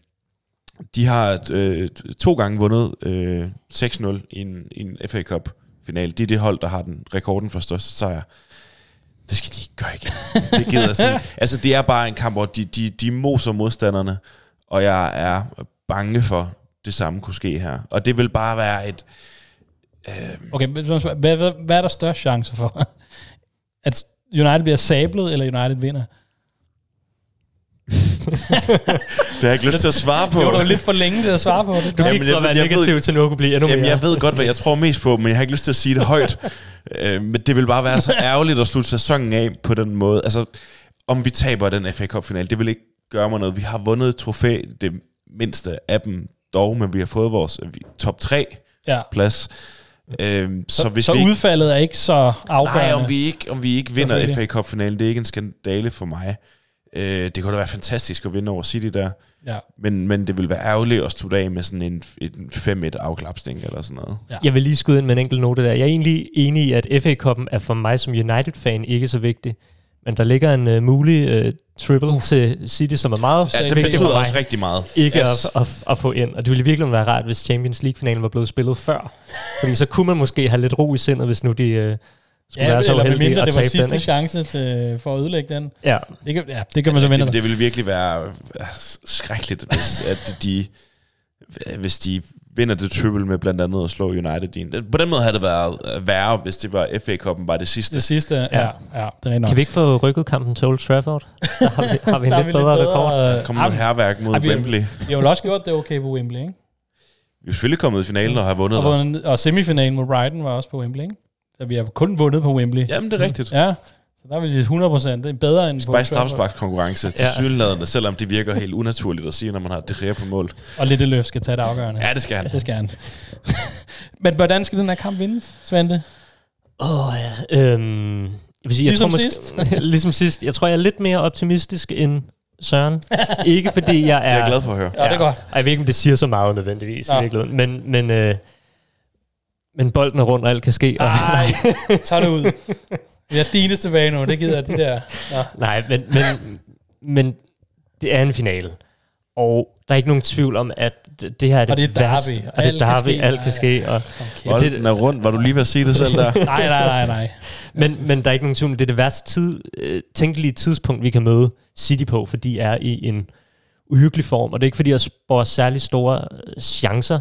de har øh, to gange vundet øh, 6-0 i en, i en FA Cup final. De er det hold, der har den rekorden for største sejr. Det skal de ikke gøre igen. Det gider jeg sige. Altså, det er bare en kamp, hvor de, de, de moser modstanderne, og jeg er bange for, det samme kunne ske her. Og det vil bare være et... Okay, men hvad, hvad, hvad, er der størst chance for? At United bliver sablet, eller United vinder? Det har jeg ikke lyst til at svare på. Det var lidt for længe til at svare på det. Du gik fra at være ved- negativ til nu at kunne blive endnu mere. Jamen, jeg ved godt, hvad jeg tror mest på, men jeg har ikke lyst til at sige det højt. Øh, men det vil bare være så ærgerligt at slutte sæsonen af på den måde. Altså, om vi taber den FA Cup-final, det vil ikke gøre mig noget. Vi har vundet et trofæ, det mindste af dem dog, men vi har fået vores øh, top 3 Ja. plads. Øhm, så, Så, hvis så vi ikke, udfaldet er ikke så afgørende. nej, om vi ikke, om vi ikke vinder. FA Cup-finalen, det er ikke en skandale for mig. Øh, det kunne da være fantastisk at vinde over City der. Ja. Men, men det vil være ærgerligt at slutte af med sådan en, en 5-1 afklapsning eller sådan noget. Ja. Jeg vil lige skyde ind med en enkelt note der. Jeg er egentlig enig i, at FA-koppen er for mig som United-fan ikke så vigtig. Men der ligger en uh, mulig uh, triple uh. til City, som er meget Ja, det betyder for også rigtig meget. Ikke yes. at, at, at, få ind. Og det ville virkelig være rart, hvis Champions League-finalen var blevet spillet før. Fordi så kunne man måske have lidt ro i sindet, hvis nu de uh, skulle Ja, være så eller uheldige medmindre at det var tabe sidste den. Chance til, for at ødelægge den. Ja. Det kan, ja, det kan man så vente. det, det ville virkelig være øh, skrækkeligt, hvis, at de, hvis de vinder det triple med blandt andet at slå United i en. På den måde havde det været øh, værre, hvis det var FA-koppen bare det sidste. Det sidste, ja, ja, ja det er nok. Kan vi ikke få rykket kampen til Old Trafford? Der har vi, har vi en Der er lidt bedre rekord. Kom noget herværk mod vi har- Wembley. Vi har jo også gjort det okay på Wembley, ikke? Vi er selvfølgelig kommet i finalen og har vundet Og, der. vundet, og semifinalen mod Brighton var også på Wembley, ikke? Så vi har kun vundet på Wembley. Jamen, det er rigtigt. Ja, så der er vi 100 procent. Det er bedre end Bare i straffesparkskonkurrence til Ja. synlædende, selvom det virker helt unaturligt at sige, når man har det på mål. Og lidt løft skal tage det afgørende. Ja, det skal han. Det skal han. Men hvordan skal den her kamp vindes, Svante? Åh, ja. Øhm, jeg vil sige, jeg Ligesom tror måske, ligesom sidst. Jeg tror, jeg er lidt mere optimistisk end Søren. ikke fordi jeg er... Det er jeg glad for at høre. Ja, det er godt. Ej, Jeg ved ikke, om det siger så meget nødvendigvis virkeligheden. Men, men, øh, men bolden er rundt, og alt kan ske. Og, Ej, tag det ud. Vi har dines tilbage nu, det gider de der. Nå. nej, men, men, men det er en finale. Og der er ikke nogen tvivl om, at det her er det, Og det er derby, værste. og Og det alt er kan derby, ske. alt kan ske. Og, Okay. Bolden det, er rundt. Var du lige ved at sige det selv der? Nej, nej, nej, nej. men, men der er ikke nogen tvivl om, det er det værste tid, øh, tænkelige tidspunkt, vi kan møde City på, fordi de er i en uhyggelig form. Og det er ikke, fordi jeg spår særlig store øh, chancer,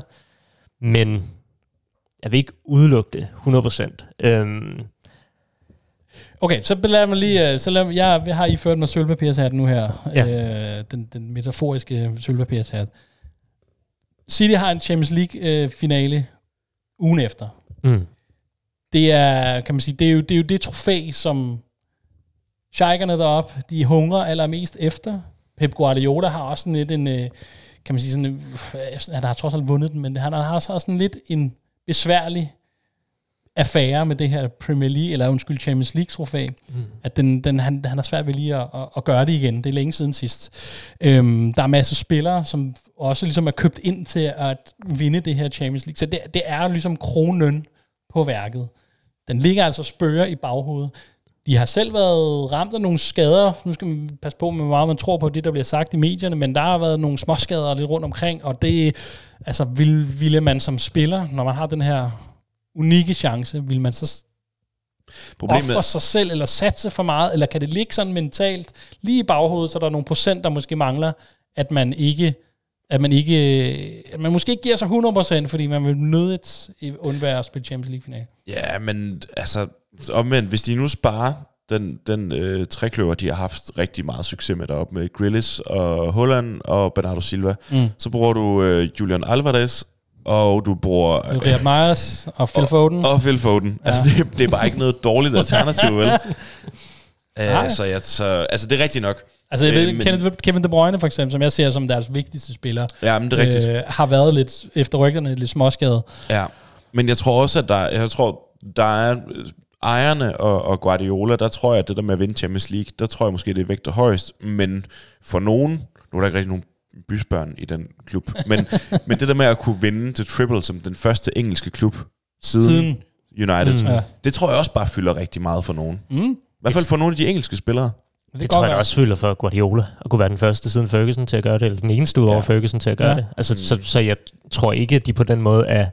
men jeg vil ikke udelukke det 100%. Øhm, Okay, så lad mig lige, øh, så lad, mig- jeg, jeg har iført mig sølvpapirshat nu her. Ja. Øh, den, den metaforiske sølvpapirshat. City har en Champions League øh, finale ugen efter. mm. Det er, kan man sige, det er jo det, er jo det trofæ, som Scheikerne deroppe, de hungrer allermest efter. Pep Guardiola har også sådan lidt en, øh, kan man sige sådan, øh, han har trods alt vundet den, men han har også sådan lidt en besværlig affære med det her Premier League, eller undskyld, Champions League trofæ, mm. at den, den, han, han har svært ved lige at, at, at gøre det igen. Det er længe siden sidst. Øhm, der er masser af spillere, som også ligesom er købt ind til at vinde det her Champions League. Så det, det er ligesom kronen på værket. Den ligger altså spørger i baghovedet. De har selv været ramt af nogle skader. Nu skal man passe på med, hvor meget man tror på det, der bliver sagt i medierne, men der har været nogle småskader lidt rundt omkring, og det, altså, vil, ville man som spiller, når man har den her unikke chance, vil man så Problemet, ofre sig selv, eller satse for meget, eller kan det ligge sådan mentalt lige i baghovedet, så der er nogle procent, der måske mangler, at man ikke at man ikke, at man måske ikke giver sig 100%, fordi man vil nødigt undvære at spille Champions League finale. Ja, men altså, omvendt, hvis de nu sparer den, den øh, trækløver, de har haft rigtig meget succes med deroppe, med Grillis og Holland og Bernardo Silva, Mm. så bruger du øh, Julian Alvarez, og du bruger... Riyad Mahrez og Phil Foden. Og Phil Foden. Ja. Altså, det, det er bare ikke noget dårligt alternativ, vel? Uh, så, jeg, så, altså, det er rigtigt nok. Altså, jeg Øh, ved, men- Kenneth, Kevin De Bruyne for eksempel, som jeg ser som deres vigtigste spiller, Ja, men det er rigtigt. øh, har været lidt, efter rygterne, lidt småskadet. Ja, men jeg tror også, at der, jeg tror, der er øh, ejerne og, og Guardiola, der tror jeg, at det der med at vinde Champions League, der tror jeg måske, det vægter højst, men for nogen, nu er der ikke rigtig nogen bysbørn i den klub, men, men det der med at kunne vinde til triple som den første engelske klub siden, Siden United. Mm. Mm. Ja. Det tror jeg også bare fylder rigtig meget for nogen. Mm. I hvert fald for nogle af de engelske spillere. Det, Det tror jeg være. også fylder for Guardiola, at kunne være den første siden Ferguson til at gøre det, eller den eneste ud over Ja. Ferguson til at gøre Ja. det. Altså, så, så jeg tror ikke, at de på den måde er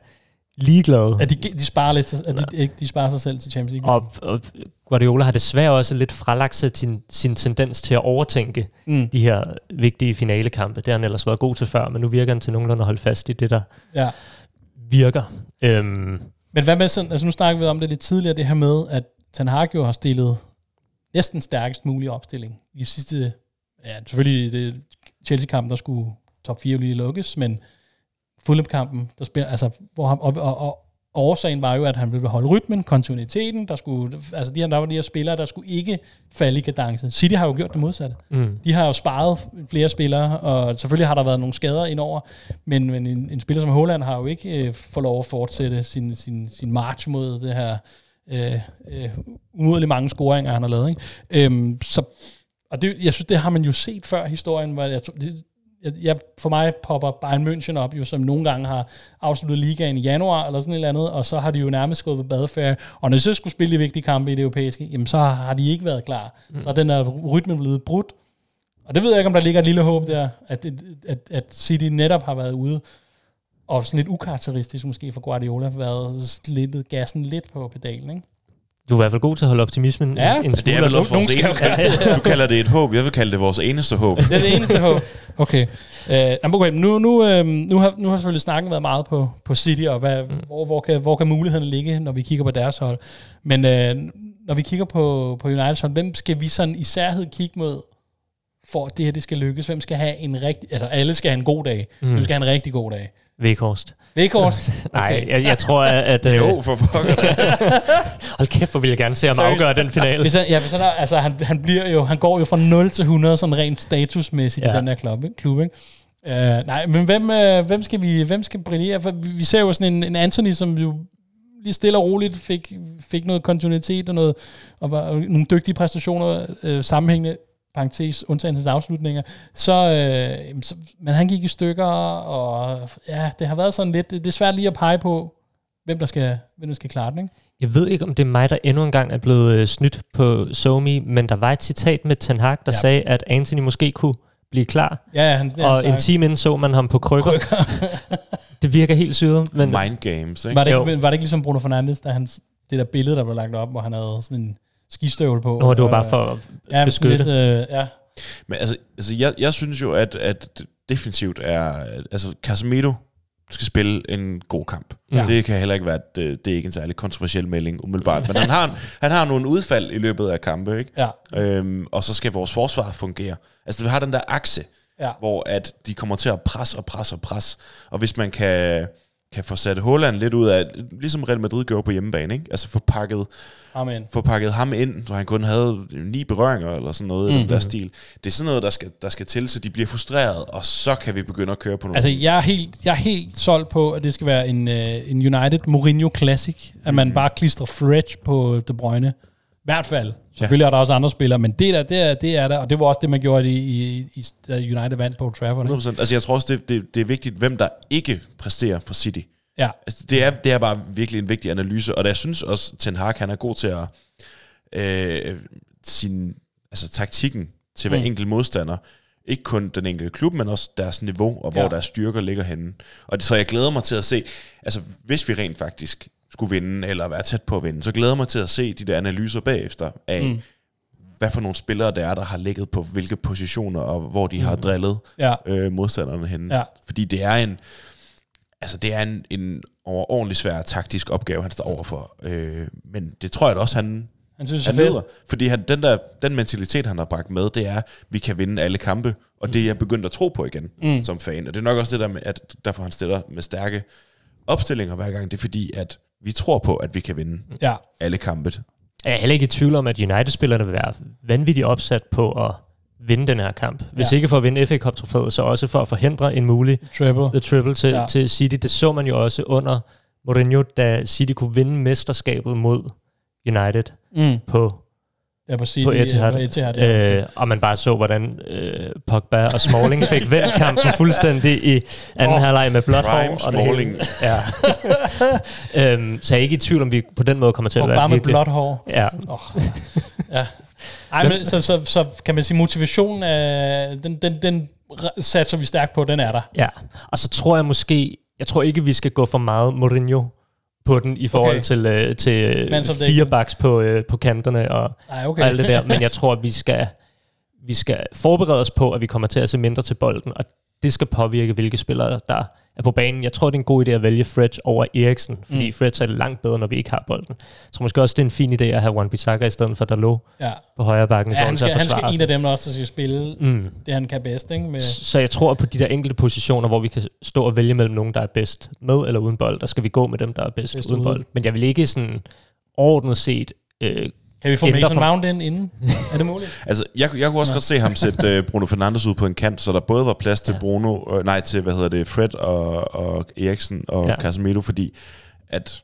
ligeglade. At de, de sparer lidt, at de, de sparer sig selv til Champions League. Og, og Guardiola har desværre også lidt fralagt sig sin, sin tendens til at overtænke Mm. de her vigtige finalekampe. Det har han ellers været god til før, men nu virker han til nogenlunde at holde fast i det, der Ja. virker. Øhm, Men hvad med sådan, altså nu snakkede vi om det lidt tidligere, det her med, at Ten Hag jo har stillet næsten stærkest mulig opstilling. I sidste, ja selvfølgelig det Chelsea-kampen, der skulle top 4 lige lukkes, men Fulham-kampen, der spiller, altså, hvor han, og, og, og, årsagen var jo, at han ville holde rytmen, kontinuiteten, der skulle, altså de her, der var de her spillere, der skulle ikke falde i kadence. City har jo gjort det modsatte. mm. De har jo sparet flere spillere, og selvfølgelig har der været nogle skader indover, men, men en, en spiller som Holland har jo ikke øh, fået lov at fortsætte sin, sin, sin march mod det her øh, øh, umådeligt mange scoringer, han har lavet. Ikke? Øhm, så, og det, jeg synes, det har man jo set før historien, hvor jeg, tror- det, jeg, jeg, for mig popper Bayern München op, jo, som nogle gange har afsluttet ligaen i januar, eller sådan et eller andet, og så har de jo nærmest gået på badeferie, og når de så skulle spille de vigtige kampe i det europæiske, jamen så har de ikke været klar. Mm. Så er den der rytme blevet brudt, og det ved jeg ikke, om der ligger et lille håb der, at, at, at City netop har været ude, og sådan lidt ukarakteristisk måske for Guardiola, har været slippet gassen lidt på pedalen, ikke? Du er i hvert fald god til at holde optimismen Ja, en, en Det er vel også vores eneste. Du kalder det et håb, jeg vil kalde det vores eneste håb. Det er det eneste håb. Okay. Uh, okay. Nu, nu, uh, nu, har, nu har selvfølgelig snakken været meget på, på City, og hvad, mm. hvor, hvor, kan, hvor kan mulighederne ligge, når vi kigger på deres hold. Men uh, når vi kigger på, på Uniteds hold, hvem skal vi sådan i særhed kigge mod, for at det her det skal lykkes? Hvem skal have en rigtig... Altså, alle skal have en god dag. Mm. Hvem skal have en rigtig god dag? Vekhorst. Vekhorst? Nej, jeg, jeg tror, at... at øh, Jo, for pokker. hold kæft, hvor vil jeg gerne se ham Seriøst? afgøre den finale. Hvis han, ja, hvis han, er, altså, han, han, bliver jo, han går jo fra 0 til 100 sådan rent statusmæssigt ja. I den her klub, ikke? klub ikke? Uh, nej, men hvem, uh, hvem, skal vi, hvem skal brillere? For vi, ser jo sådan en, en Anthony, som jo lige stille og roligt fik, fik noget kontinuitet og, noget, og, var, og nogle dygtige præstationer, uh, sammenhængende, parentes, undtagen til afslutninger. Så, jamen, så, men han gik i stykker, og ja, det har været sådan lidt, det er svært lige at pege på, hvem der skal, hvem der skal klare den, ikke? Jeg ved ikke, om det er mig, der endnu engang er blevet øh, snydt på SoMe, men der var et citat med Ten Hag, der Ja. sagde, at Anthony måske kunne blive klar. Ja, han, det og han en time inden så man ham på krykker. det virker helt syret. Men Mind games, ikke? Var det, Jo. ikke, var det ikke ligesom Bruno Fernandes, da han, det der billede, der blev lagt op, hvor han havde sådan en skistøvel på? Nå, det var bare for at ja, beskytte. Lidt, øh, ja, Men altså, altså jeg, jeg synes jo, at, at defensivt er... Altså, Casemiro skal spille en god kamp. Ja. Ja. Det kan heller ikke være... Det, det er ikke en særlig kontroversiel melding, umiddelbart. Men han har, han har nogle udfald i løbet af kampe, ikke? ja, Øhm, og så skal vores forsvar fungere. Altså, vi har den der akse, ja. hvor at de kommer til at presse og presse og presse. Og hvis man kan, kan få sat Holland lidt ud af, ligesom Real Madrid gjorde på hjemmebane, ikke? altså få pakket, Amen. få pakket ham ind, så han kun havde ni berøringer eller sådan noget mm. i den der stil. Det er sådan noget, der skal, der skal til, så de bliver frustreret, og så kan vi begynde at køre på nogle... Altså, jeg er, helt, jeg er helt solgt på, at det skal være en, øh, en United Mourinho Classic, at man bare klistrer Fred på De Bruyne. I hvert fald. Selvfølgelig ja. er der også andre spillere, men det der, det er, det er der, og det var også det, man gjorde i, i, i United vandt på Trafford. Ikke? 100%. Altså jeg tror også, det, det, det er vigtigt, hvem der ikke præsterer for City. Ja, Altså, det, er, det er bare virkelig en vigtig analyse, og jeg synes også, Ten Hag, han er god til at øh, sin, altså taktikken til hver Mm. enkelt modstander. Ikke kun den enkelte klub, men også deres niveau, og hvor ja. deres styrker ligger henne. Og det, så jeg glæder mig til at se, altså hvis vi rent faktisk skulle vinde, eller være tæt på at vinde, så glæder jeg mig til at se de der analyser bagefter af, Mm. mm. hvad for nogle spillere der er, der har ligget på hvilke positioner, og hvor de mm. har drillet ja, øh, modstanderne henne. Ja. Fordi det er en, altså det er en, en overordentlig svær taktisk opgave, han står overfor. Øh, men det tror jeg da også, han, han synes, han er nyder. Fordi han, den, der, den mentalitet, han har bragt med, det er, at vi kan vinde alle kampe. Og det er jeg begyndt at tro på igen, Mm. mm. som fan. Og det er nok også det der med, at derfor han stiller med stærke opstillinger hver gang. Det er fordi, at vi tror på, at vi kan vinde Ja, alle kampe. Jeg er heller ikke i tvivl om, at United-spillerne vil være vanvittigt opsat på at vinde den her kamp. Hvis Ja. ikke for at vinde FA Cup-trofæet, så også for at forhindre en mulig treble. the triple til, ja. til City. Det så man jo også under Mourinho, da City kunne vinde mesterskabet mod United Mm. på Ja, på, City, på Etihad. På Etihad ja. øh, og man bare så, hvordan øh, Pogba og Smalling fik vendt kampen fuldstændig i anden oh, halvleg med blåt hår. og det hele. Smalling. Ja. øhm, så jeg er ikke i tvivl, om vi på den måde kommer til at Og være bare med blåt hår. Ja, Oh, ja. Ej, men, så, så, så kan man sige, motivationen er, den, den, den satser vi stærkt på, den er der. ja. Og så tror jeg måske... Jeg tror ikke, vi skal gå for meget Mourinho på den i forhold Okay. til, øh, til øh, dækning. fire backs på, øh, på kanterne og, Ej, okay. og alt det der. Men jeg tror, at vi skal, vi skal forberede os på, at vi kommer til at se mindre til bolden, og det skal påvirke, hvilke spillere, der er på banen. Jeg tror, det er en god idé at vælge Fred over Eriksen, fordi Mm. Fred er langt bedre, når vi ikke har bolden. Tror måske også, det er en fin idé at have Juan Bissaka i stedet for Dalot ja. på højre bakken. ja, han skal, han skal en af dem, der også skal spille Mm. det, han kan bedst. Ikke? Med, Så jeg tror, at på de der enkelte positioner, hvor vi kan stå og vælge mellem nogen, der er bedst med eller uden bold, der skal vi gå med dem, der er bedst, Bedst uden ude. bold. Men jeg vil ikke sådan overordnet set øh, kan vi få Mason for- Mount ind inden? er det muligt? Altså, jeg, jeg kunne også godt se ham sætte uh, Bruno Fernandes ud på en kant, så der både var plads til Ja. Bruno, øh, nej, til, hvad hedder det, Fred og, og Eriksen og ja. Casemiro, fordi at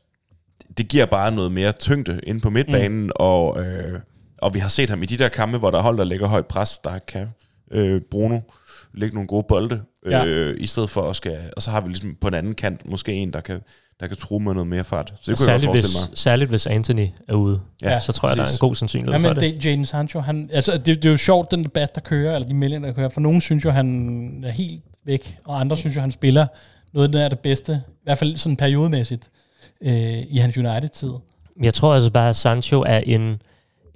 det giver bare noget mere tyngde ind på midtbanen, mm. og, øh, og vi har set ham i de der kampe, hvor der er hold, der lægger højt pres, der kan øh, Bruno lægge nogle gode bolde, øh, Ja. i stedet for at skal, og så har vi ligesom på en anden kant måske en, der kan, der kan true med noget mere fart. Så det kunne jeg særligt, godt hvis, forestille mig. særligt hvis Anthony er ude. Ja, så tror jeg, der er præcis. en god sandsynlighed Ja, for men det. det, Jadon Sancho, han, altså, det, det, er jo sjovt, den debat, der kører, eller de meldinger, der kører, for nogen synes jo, han er helt væk, og andre synes jo, han spiller noget, der er det bedste, i hvert fald sådan periodemæssigt, øh, i hans United-tid. Men Jeg tror altså bare, at Sancho er en,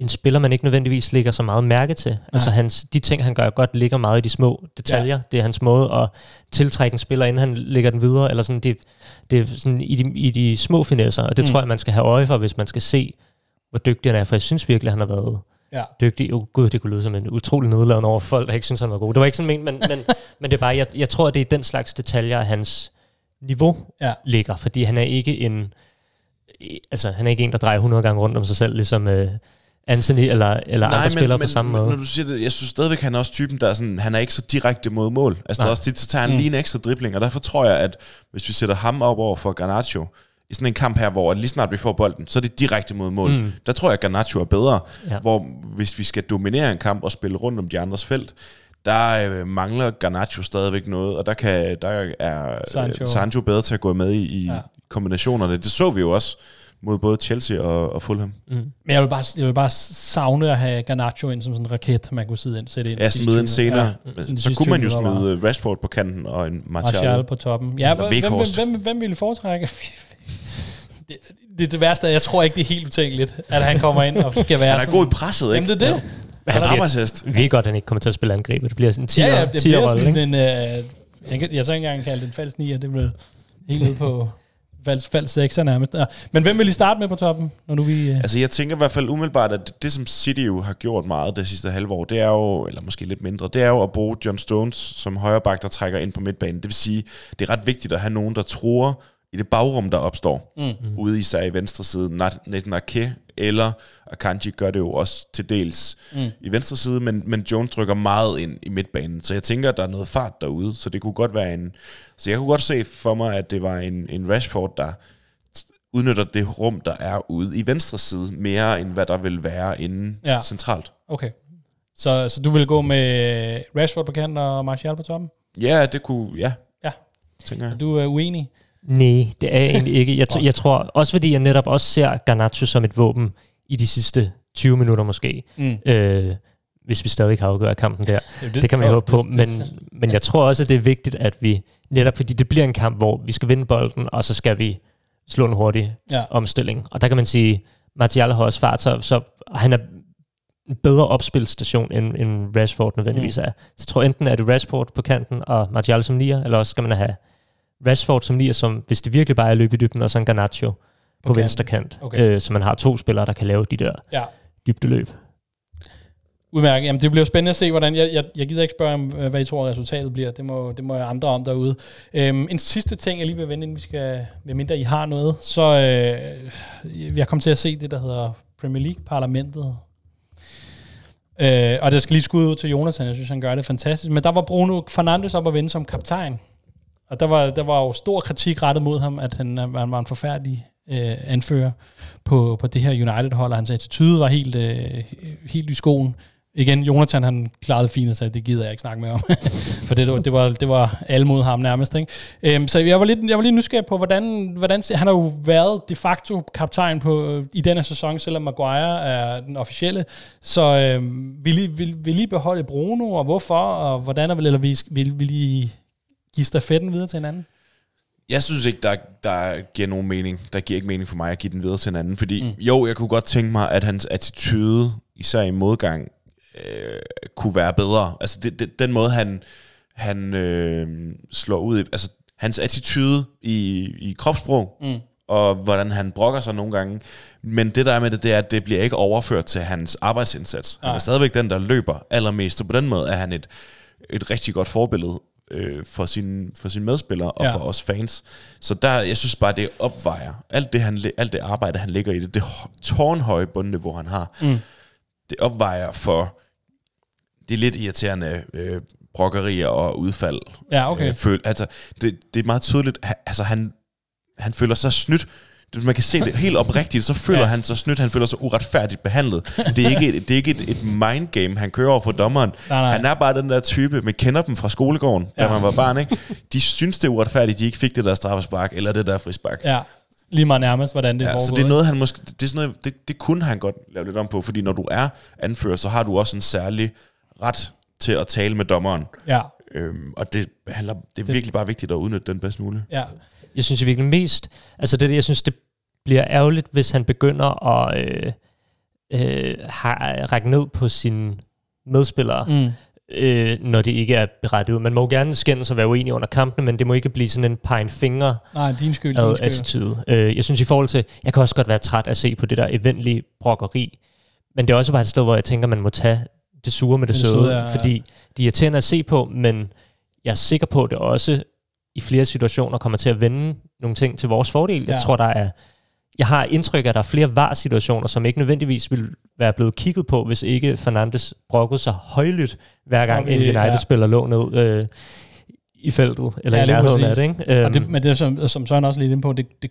en spiller, man ikke nødvendigvis lægger så meget mærke til. Altså hans, de ting, han gør godt, ligger meget i de små detaljer. Ja. Det er hans måde at tiltrække en spiller, inden han lægger den videre. Eller sådan, det, det er sådan i, de, i de små finesser, og det Mm. tror jeg, man skal have øje for, hvis man skal se, hvor dygtig han er. For jeg synes virkelig, han har været Ja. dygtig. Oh, Gud, det kunne lyde som en utrolig nedladende over folk, der ikke synes, han var god. Det var ikke sådan ment, men, men, men det er bare, jeg, jeg tror, at det er den slags detaljer, hans niveau Ja. ligger. Fordi han er ikke en altså, han er ikke en, der drejer 100 gange rundt om sig selv, ligesom øh, Anthony eller, eller andre spillere på samme måde. Når du siger det, jeg synes stadigvæk, han er også typen, der er sådan, han er ikke så direkte mod mål. Altså, der er Nej. også tit, så tager han Mm. lige en ekstra dribling, og derfor tror jeg, at hvis vi sætter ham op over for Garnacho, i sådan en kamp her, hvor lige snart vi får bolden, så er det direkte mod mål. Mm. Der tror jeg, at Garnacho er bedre. Ja. Hvor hvis vi skal dominere en kamp og spille rundt om de andres felt, der øh, mangler Garnacho stadigvæk noget, og der, kan, der er Sancho. Sancho. Sancho bedre til at gå med i, i ja. kombinationerne. Det så vi jo også mod både Chelsea og, og Fulham. Mm. Men jeg vil, bare, jeg vil bare savne at have Garnacho ind som sådan en raket, man kunne sidde ind, sætte ind. Ja, smide ind 20 senere. Ja, Ja, så kunne man jo 20 minutter smide Rashford på kanten og en Martial. Martial på toppen. Ja, hvem, hvem, hvem, hvem ville foretrække? det, det, det værste er, jeg tror ikke, det er helt utænkeligt, at han kommer ind og skal være Han er sådan. god i presset, ikke? Jamen, det er det. Men Han han er arbejdshest. vi ved godt, at han ikke kommer til at spille angrebet. Det bliver sådan en 10 Ja, ja, det bliver sådan ikke? en... Øh, jeg, kan, jeg så ikke engang kalde det en falsk nier, det blev helt ude på falsk, falsk sekser nærmest. Ja. Men hvem vil I starte med på toppen, når nu vi... Øh, Altså, jeg tænker i hvert fald umiddelbart, at det, som City jo har gjort meget det sidste halve år, det er jo, eller måske lidt mindre, det er jo at bruge John Stones som højreback, der trækker ind på midtbanen. Det vil sige, det er ret vigtigt at have nogen, der tror i det bagrum, der opstår, Mm. ude især i venstre side. Nat- Nathan Ake eller Akanji gør det jo også til dels Mm. i venstre side, men, men Jones trykker meget ind i midtbanen, så jeg tænker, at der er noget fart derude, så det kunne godt være en... Så jeg kunne godt se for mig, at det var en, en Rashford, der udnytter det rum, der er ude i venstre side, mere end hvad der vil være inde Ja. centralt. Okay. Så, så du vil gå med Rashford på kanten og Martial på toppen? Ja, det kunne... Ja, Ja. tænker jeg. Er du er uenig? Nej, det er jeg egentlig ikke. Jeg, jeg tror, også fordi jeg netop også ser Garnacho som et våben i de sidste 20 minutter måske. Mm. Øh, hvis vi stadig kan afgøre kampen der. Det, Det kan man jo håbe på, men, men jeg tror også, at det er vigtigt, at vi, netop fordi det bliver en kamp, hvor vi skal vinde bolden, og så skal vi slå en hurtig Ja. omstilling. Og der kan man sige, Martial har også fart, så, så han er en bedre opspilstation, end, end Rashford nødvendigvis er. Så jeg tror enten er det Rashford på kanten, og Martial som nier, eller også skal man have Rashford som nier, som hvis det virkelig bare er løb i dybden, og så en Garnacho på, på kanten. venstre kant. Okay. Øh, så man har to spillere, der kan lave de der Ja. dybdeløb. Udmærket. Jamen, det bliver spændende at se, hvordan... Jeg, jeg, jeg gider ikke spørge, om, øh, hvad I tror, resultatet bliver. Det må, det må jeg andre om derude. Øhm, en sidste ting, jeg lige vil vende, inden vi skal... Medmindre I har noget. Så øh, jeg kom til at se det, der hedder Premier League-parlamentet. Øh, og det skal lige skud ud til Jonathan. Jeg synes, han gør det fantastisk. Men der var Bruno Fernandes op at vende som kaptajn. Og der var, der var jo stor kritik rettet mod ham, at han, han var en forfærdelig øh, anfører på, på det her United-hold, og hans attitude var helt, øh, helt i skoen. Igen, Jonathan han klarede fint og sagde, det gider jeg ikke snakke med om. For det, det, var, det var alle mod ham nærmest. Ikke? Øhm, så jeg var, lidt, jeg var lidt nysgerrig på, hvordan, hvordan... Han har jo været de facto kaptajn på, øh, i denne sæson, selvom Maguire er den officielle. Så øhm, vil, I, vil, vil I beholde Bruno, og hvorfor? Og hvordan er, eller vil, vil, vil I give stafetten videre til hinanden? Jeg synes ikke, der, der giver nogen mening. Der giver ikke mening for mig at give den videre til en anden. Fordi mm. jo, jeg kunne godt tænke mig, at hans attitude, især i modgang, øh, kunne være bedre. Altså det, det, den måde, han, han øh, slår ud i, altså hans attitude i, i kropssprog, mm. og hvordan han brokker sig nogle gange. Men det der er med det, det er, at det bliver ikke overført til hans arbejdsindsats. Han er stadigvæk den, der løber allermest, og på den måde er han et, et rigtig godt forbillede øh, for, sin, for sine medspillere og ja. for os fans. Så der, jeg synes bare, det opvejer alt det, han, alt det arbejde, han lægger i det, det tårnhøje bundniveau, han har, mm. det opvejer for det lidt irriterende øh, brokkerier og udfald. Ja, okay. Øh, føl, altså, det, det er meget tydeligt, altså han, han føler sig snydt. Man kan se det helt oprigtigt, så føler ja. han sig snydt, han føler sig uretfærdigt behandlet. Det er ikke et, det er ikke et, et mind game, han kører over for dommeren. Nej, nej. Han er bare den der type, man kender dem fra skolegården, ja. da man var barn. Ikke? De synes, det er uretfærdigt, de ikke fik det der straffespark, eller det der frispark. Ja, lige meget nærmest, hvordan det ja, foregår. Så det er noget, han måske, det, er sådan noget, det, det kunne han godt lave lidt om på, fordi når du er anfører, så har du også en særlig ret til at tale med dommeren. Ja. Øhm, og det, handler, det er det, virkelig bare vigtigt at udnytte den bedst muligt. Ja. Jeg synes virkelig mest, altså det, jeg synes, det bliver ærgerligt, hvis han begynder at øh, øh, række ned på sine medspillere, mm. øh, når det ikke er berettiget. Man må gerne skændes og være uenig under kampene, men det må ikke blive sådan en pegen finger Nej, din skyld, din attitude. Øh, jeg synes i forhold til, jeg kan også godt være træt af at se på det der eventlige brokkeri, men det er også bare et sted, hvor jeg tænker, man må tage det sure med det, det søde, søde ja, fordi de er irriterende at se på, men jeg er sikker på, at det også i flere situationer kommer til at vende nogle ting til vores fordel. Ja. Jeg tror, der er jeg har indtryk af, at der er flere var-situationer, som ikke nødvendigvis vil være blevet kigget på, hvis ikke Fernandes brokkede sig højlydt, hver gang en United-spiller ja. lå ned øh, i feltet, eller ja, i nærheden af det. Ikke? Og det, men det, som, som Søren også lidt ind på, det, det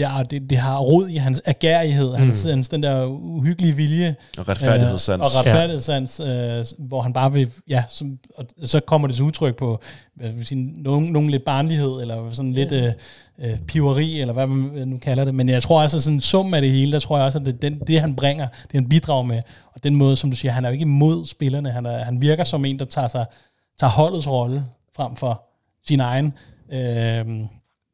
det, er, det, det har rod i hans agerighed, mm. hans, hans den der uhyggelige vilje. Og retfærdighedssans. Øh, og retfærdighedssans, ja. øh, hvor han bare vil, ja, som, og så kommer det til udtryk på, hvad vil sige, nogen, nogen lidt barnlighed, eller sådan lidt øh, øh, piveri, eller hvad man nu kalder det. Men jeg tror også, at sådan sum af det hele, der tror jeg også, at det, den, det han bringer, det han bidrager med, og den måde, som du siger, han er jo ikke imod spillerne, han, er, han virker som en, der tager, sig, tager holdets rolle frem for sin egen. Øh,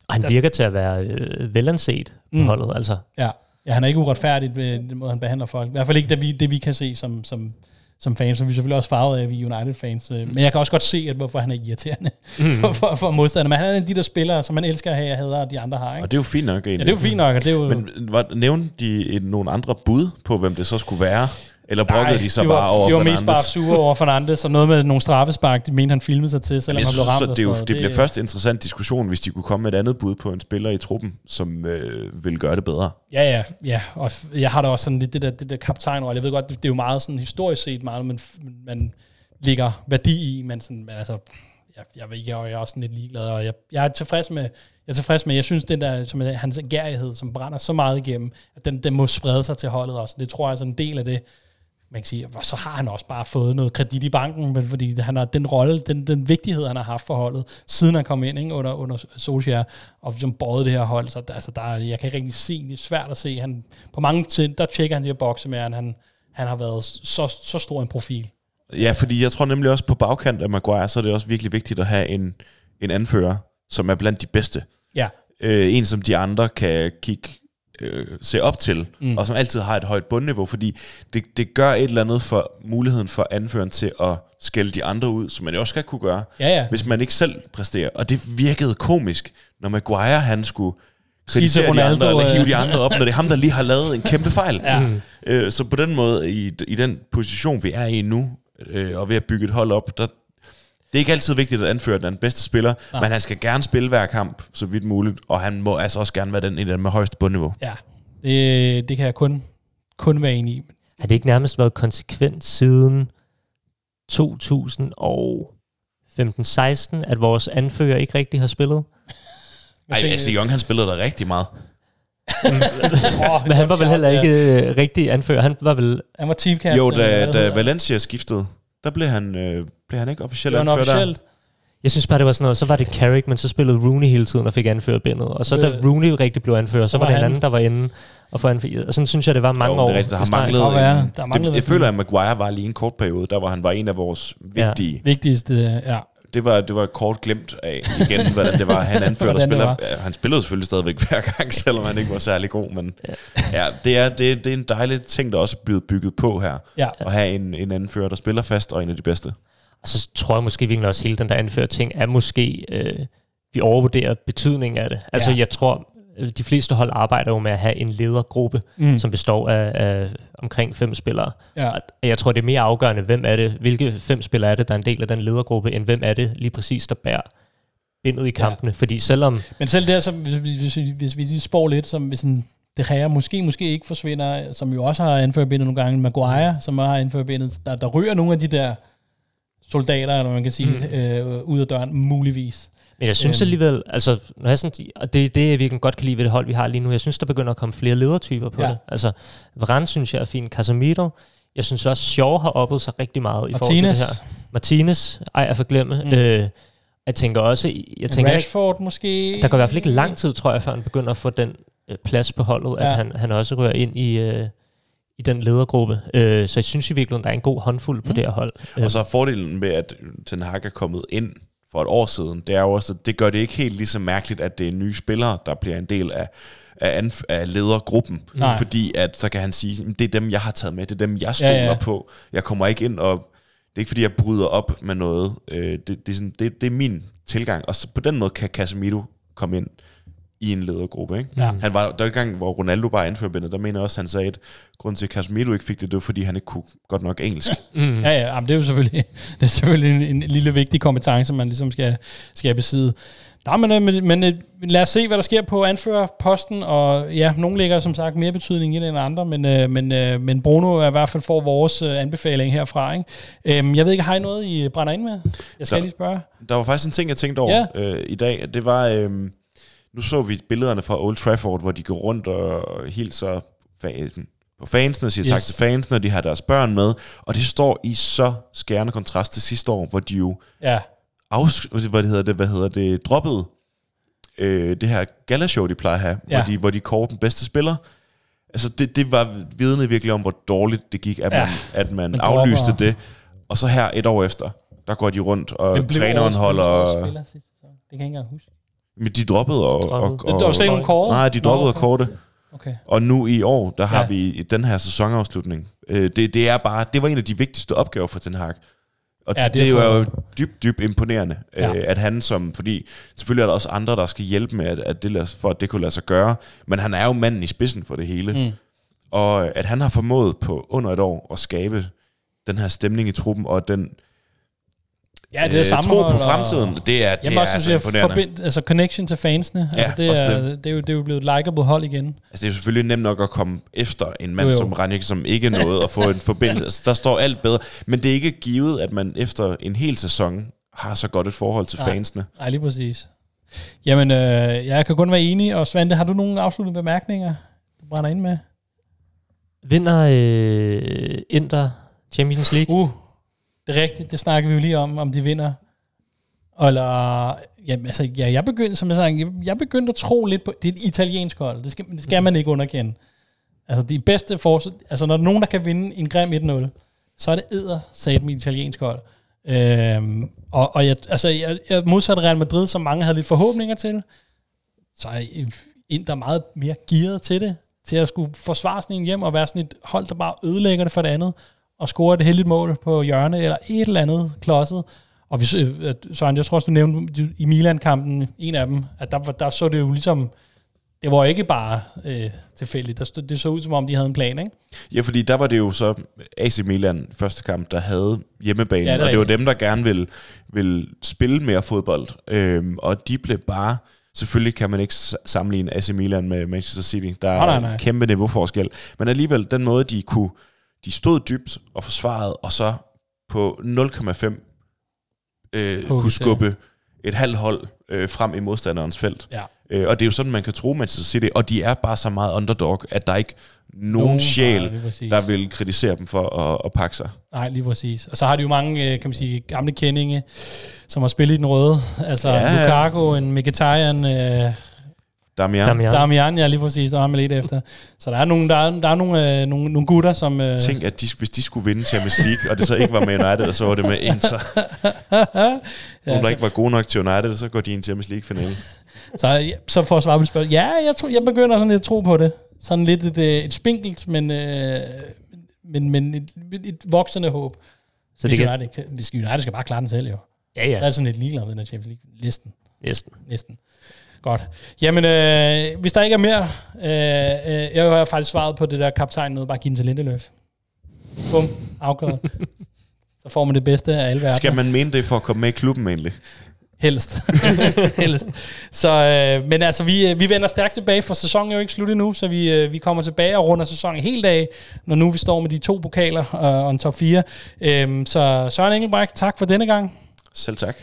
og han virker til at være øh, velanset på mm. holdet, altså. Ja. ja, han er ikke uretfærdig ved den måde, han behandler folk. I hvert fald ikke det, vi, det, vi kan se som, som, som fans, så vi er selvfølgelig også farvet af, at vi er United-fans. Mm. Men jeg kan også godt se, at hvorfor han er irriterende mm. for, for, for modstanderne. Men han er en af de der spillere, som man elsker at have, og hader, og de andre har. Ikke? Og det er jo fint nok, egentlig. Ja, det er jo fint nok. Og det er jo... Men var, nævnte de et, nogle andre bud på, hvem det så skulle være? Eller brokkede de så de var, bare over De var Fernandes? mest bare sure over Fernandes, og noget med nogle straffespark, de mente, han filmede sig til, selvom han blev ramt. Så det, jo, det, det bliver først en interessant diskussion, hvis de kunne komme med et andet bud på en spiller i truppen, som øh, vil gøre det bedre. Ja, ja, ja. Og jeg har da også sådan lidt det der, det der kaptajnrolle. Jeg ved godt, det, det er jo meget sådan historisk set meget, man, man ligger værdi i, men, sådan, men altså, jeg, jeg, jeg, jeg er også sådan lidt ligeglad, og jeg, jeg er tilfreds med, jeg er tilfreds med, jeg synes, den der, som hans gærighed, som brænder så meget igennem, at den, den må sprede sig til holdet også. Det tror jeg er sådan en del af det, man kan sige, så har han også bare fået noget kredit i banken, men fordi han har den rolle, den, den vigtighed, han har haft for holdet, siden han kom ind ikke, under, under Solskjaer, og som båret det her hold, så altså, der, jeg kan ikke rigtig se, det er svært at se, han, på mange ting, der tjekker han de her bokse med, at han, han har været så, så stor en profil. Ja, fordi jeg tror nemlig også på bagkant af Maguire, så er det også virkelig vigtigt at have en, en anfører, som er blandt de bedste. Ja. Øh, en, som de andre kan kigge øh, se op til, mm. og som altid har et højt bundniveau, fordi det, det gør et eller andet for muligheden for anføreren til at skælde de andre ud, som man jo også skal kunne gøre, ja, ja. hvis man ikke selv præsterer. Og det virkede komisk, når Maguire han skulle kritisere de andre, eller hive de andre op, når det er ham, der lige har lavet en kæmpe fejl. ja. Mm. øh, så på den måde, i, i den position, vi er i nu, øh, og ved at bygge et hold op, der, det er ikke altid vigtigt at anføre den bedste spiller, Nej. men han skal gerne spille hver kamp, så vidt muligt, og han må altså også gerne være den, den med højeste bundniveau. Ja, det, det kan jeg kun, kun være enig i. Har det ikke nærmest været konsekvent siden 2015-16, at vores anfører ikke rigtig har spillet? Nej, altså Jong han spillede der rigtig meget. Men han var vel heller ikke øh, rigtig anfører. Han var vel... Han var team captain. Jo, da, da. Valencia skiftede, der blev han, øh, blev han ikke officielt der. officielt. Jeg synes bare, det var sådan noget. Så var det Carrick, men så spillede Rooney hele tiden og fik anførerbindet. Og så da Øh, Rooney rigtig blev anfører, så, så var det en han- anden, der var inde og få anfører. Og sådan synes jeg, det var mange jo, år. det er rigtigt, der har manglet, en, Der har manglet det, jeg føler, at Maguire var lige en kort periode, der var han var en af vores Ja. vigtige. Vigtigste, ja. Det var, det var kort glemt af igen, hvordan det var. Han anførte og spiller. var. Ja, han spillede selvfølgelig stadigvæk hver gang, selvom han ikke var særlig god. Men ja, det, er, det, det er en dejlig ting, der også er blevet bygget på her. Ja. At have en, en anfører, der spiller fast, og en af de bedste. Og så tror jeg måske virkelig også, hele den der anfører ting, er måske, øh, vi overvurderer betydningen af det. Altså Ja. jeg tror, øh, de fleste hold arbejder jo med at have en ledergruppe, Mm. som består af, af omkring fem spillere. Ja. Og Jeg tror, det er mere afgørende, hvem er det, hvilke fem spillere er det, der er en del af den ledergruppe, end hvem er det lige præcis, der bærer bindet i kampene. Ja. Fordi selvom, Men selv der, så, hvis, hvis, hvis, vi lige spår lidt, som hvis en De Gea måske, måske ikke forsvinder, som jo også har anført bindet nogle gange, Maguire, som har anført bindet, der, der ryger nogle af de der soldater, eller man kan sige, mm. øh, ud af døren, muligvis. men jeg synes Øhm. alligevel, altså, når jeg sådan, og det er det, jeg virkelig godt kan lide ved det hold, vi har lige nu, jeg synes, der begynder at komme flere ledertyper på Ja. det. Altså, Varane synes jeg er fin, Casemiro, jeg synes også, Shaw har oppet sig rigtig meget i forhold til Martinez, det her. Martinez, ej, jeg forglemme. Mm. Øh, jeg tænker også, jeg tænker ikke, Rashford måske. der går i hvert fald ikke lang tid, tror jeg, før han begynder at få den øh, plads på holdet, Ja. at han, han også rører ind i, øh, i den ledergruppe. Øh, så jeg synes i virkeligheden, der er en god håndfuld på Mm. det her hold. Og så er fordelen med, at Ten Hag er kommet ind for et år siden, det er jo også, at det gør det ikke helt lige så mærkeligt, at det er nye spillere, der bliver en del af, af, anf- af ledergruppen. Nej. Fordi at så kan han sige, "Jamen, det er dem, jeg har taget med, det er dem, jeg stoler Ja, ja. på. Jeg kommer ikke ind og... Det er ikke, fordi jeg bryder op med noget. Øh, det, det, er sådan, det, det er min tilgang. Og så på den måde kan Casemiro komme ind i en ledergruppe. Ikke? Ja. Han var, der var en gang, hvor Ronaldo bare anførte bindet, der mener også, han sagde, at grunden til, at Casemiro ikke fik det, det var, fordi han ikke kunne godt nok engelsk. Mm. Ja, ja, jamen, det er jo selvfølgelig, det er selvfølgelig en, en lille vigtig kompetence, man ligesom skal, skal besidde. Men, øh, men, men øh, lad os se, hvad der sker på anførerposten, og ja, nogle lægger som sagt mere betydning i det end andre, men, øh, men, men Bruno er i hvert fald får vores anbefaling herfra. Ikke? Øhm, jeg ved ikke, har I noget, I brænder ind med? Jeg skal Der- lige spørge. Der var faktisk en ting, jeg tænkte over ja. øh, i dag. Det var, øh, nu så vi billederne fra Old Trafford, hvor de går rundt og hilser fa- på fansene, siger yes. tak til fansene, og de har deres børn med. Og det står i så skærende kontrast til sidste år, hvor de jo Ja, afs- hvad hedder det, hvad hedder det, droppede øh, det her galashow, de plejer at have, ja. Hvor, de, hvor de kårer den bedste spiller. Altså det, det var vidne virkelig om, hvor dårligt det gik, at Ja. man, at man Man aflyste dropper- det. Og så her et år efter, der går de rundt, og Hvem træneren holder... sæson? Det kan jeg ikke engang huske. Men de droppede og... Droppede. og, og der var slet ikke nogen? Nej, de droppede Nå, at korte. Okay. Og nu i år, der har Ja. vi den her sæsonafslutning. Øh, det, det er bare, det var en af de vigtigste opgaver for Ten Hag. Og Ja, det det, det er er jo dybt, dybt imponerende, Ja. ja. øh, at han som, fordi selvfølgelig er der også andre, der skal hjælpe med, at, at det, lad- for at det kunne lade sig gøre, men han er jo manden i spidsen for det hele. Mm. Mm. Og at han har formået på under et år at skabe den her stemning i truppen, og den Ja, det er øh, tro sammenhold på og- fremtiden, det er, det Jamen er også altså sådan, imponerende. forbind, altså connection til fansene. Ja, altså, det, er, det. det. er jo, det er jo blevet et likeable hold igen. Altså, det er jo selvfølgelig nemt nok at komme efter en mand Jo, jo. som Rannik, som ikke nåede at få en forbindelse. Altså, der står alt bedre. Men det er ikke givet, at man efter en hel sæson har så godt et forhold til Nej. fansene. Nej, lige præcis. Jamen, øh, jeg kan kun være enig. Og Svante, har du nogle afsluttende bemærkninger, du brænder ind med? Vinder øh, Inter Champions League? Uh, det er rigtigt. Det snakker vi jo lige om, om de vinder. Eller, jamen, altså, ja, jeg begyndte, som jeg sagde, jeg, jeg begyndte at tro lidt på, det er et italiensk hold. Det skal, det skal man ikke underkende. Altså, de bedste forsøg, altså, når der er nogen, der kan vinde en grim 1-0, så er det æder sagde min italiensk hold. Øhm, og, og jeg, altså, jeg, jeg modsatte Real Madrid, som mange havde lidt forhåbninger til, så er Inter meget mere gearet til det, til at skulle forsvare sådan en hjem og være sådan et hold, der bare ødelægger det for det andet, og score et heldigt mål på hjørne, eller et eller andet klodset. Og vi, så- at- Søren, jeg tror også, du nævnte i Milan-kampen, en af dem, at der, var- der så det jo ligesom, det var ikke bare øh, tilfældigt. Der stod, det så ud, som om de havde en plan, ikke? Ja, fordi der var det jo så AC Milan første kamp, der havde hjemmebane, Ja, det og det var dem, der gerne ville, ville spille mere fodbold. Øhm, og de blev bare... Selvfølgelig kan man ikke sammenligne AC Milan med Manchester City. Der er Nej, nej, nej. kæmpe niveauforskel. Men alligevel, den måde, de kunne... De stod dybt og forsvarede, og så på 0,5 øh, kunne skubbe et halvt hold øh, frem i modstanderens felt. Ja. Øh, og det er jo sådan, man kan tro Manchester City, og de er bare så meget underdog, at der er ikke nogen, Nogen, nej, sjæl, præcis. der vil kritisere dem for at, at pakke sig. Nej, lige præcis. Og så har de jo mange, øh, kan man sige, gamle kendinge, som har spillet i den røde. Altså ja. Lukaku, en Mkhitaryan, øh, Damian, Damian. Damian, ja lige præcis, der var man lidt efter. Så der er nogle, der er, der er nogle, øh, nogle, nogle gutter, som... Øh, Tænk, at de, hvis de skulle vinde Champions League, og det så ikke var med United, så var det med Inter. ja, Nogle, der ikke var gode nok til United, så går de i en Champions League-finale. så, ja, så for at svare på dit spørgsmål. Ja, jeg, tror, jeg begynder sådan lidt at tro på det. Sådan lidt et, øh, et spinkelt, men, øh, men, men et, et voksende håb. Så det hvis, kan... United, hvis United skal bare klare den selv, jo. Ja, ja. er sådan lidt ligeglad med den Champions League-listen. Næsten. Næsten. Godt. Jamen, øh, hvis der ikke er mere, øh, øh, jeg har faktisk svaret på det der kaptajn noget, bare give den til Lindeløf. Bum, afgjort. Så får man det bedste af alle verdener. Skal man mene det for at komme med i klubben egentlig? Helst. Helst. Så, øh, men altså, vi, øh, vi vender stærkt tilbage, for sæsonen er jo ikke slut endnu, så vi, øh, vi kommer tilbage og runder sæsonen helt af, når nu vi står med de to pokaler øh, og en top 4. Øhm, så Søren Engelbrecht, tak for denne gang. Selv tak.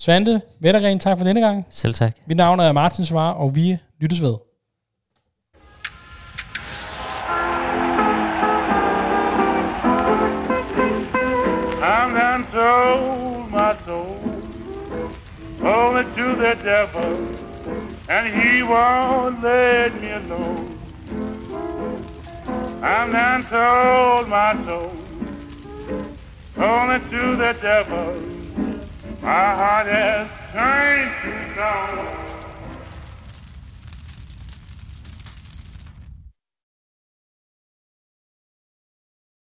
Svante Vettergren, tak for denne gang. Selv tak. Mit navn er Martin Svar, og vi lyttes ved. I'm done sold my soul only to the devil, and he won't let me alone. I'm done sold my soul only to the devil. My heart is trying to go.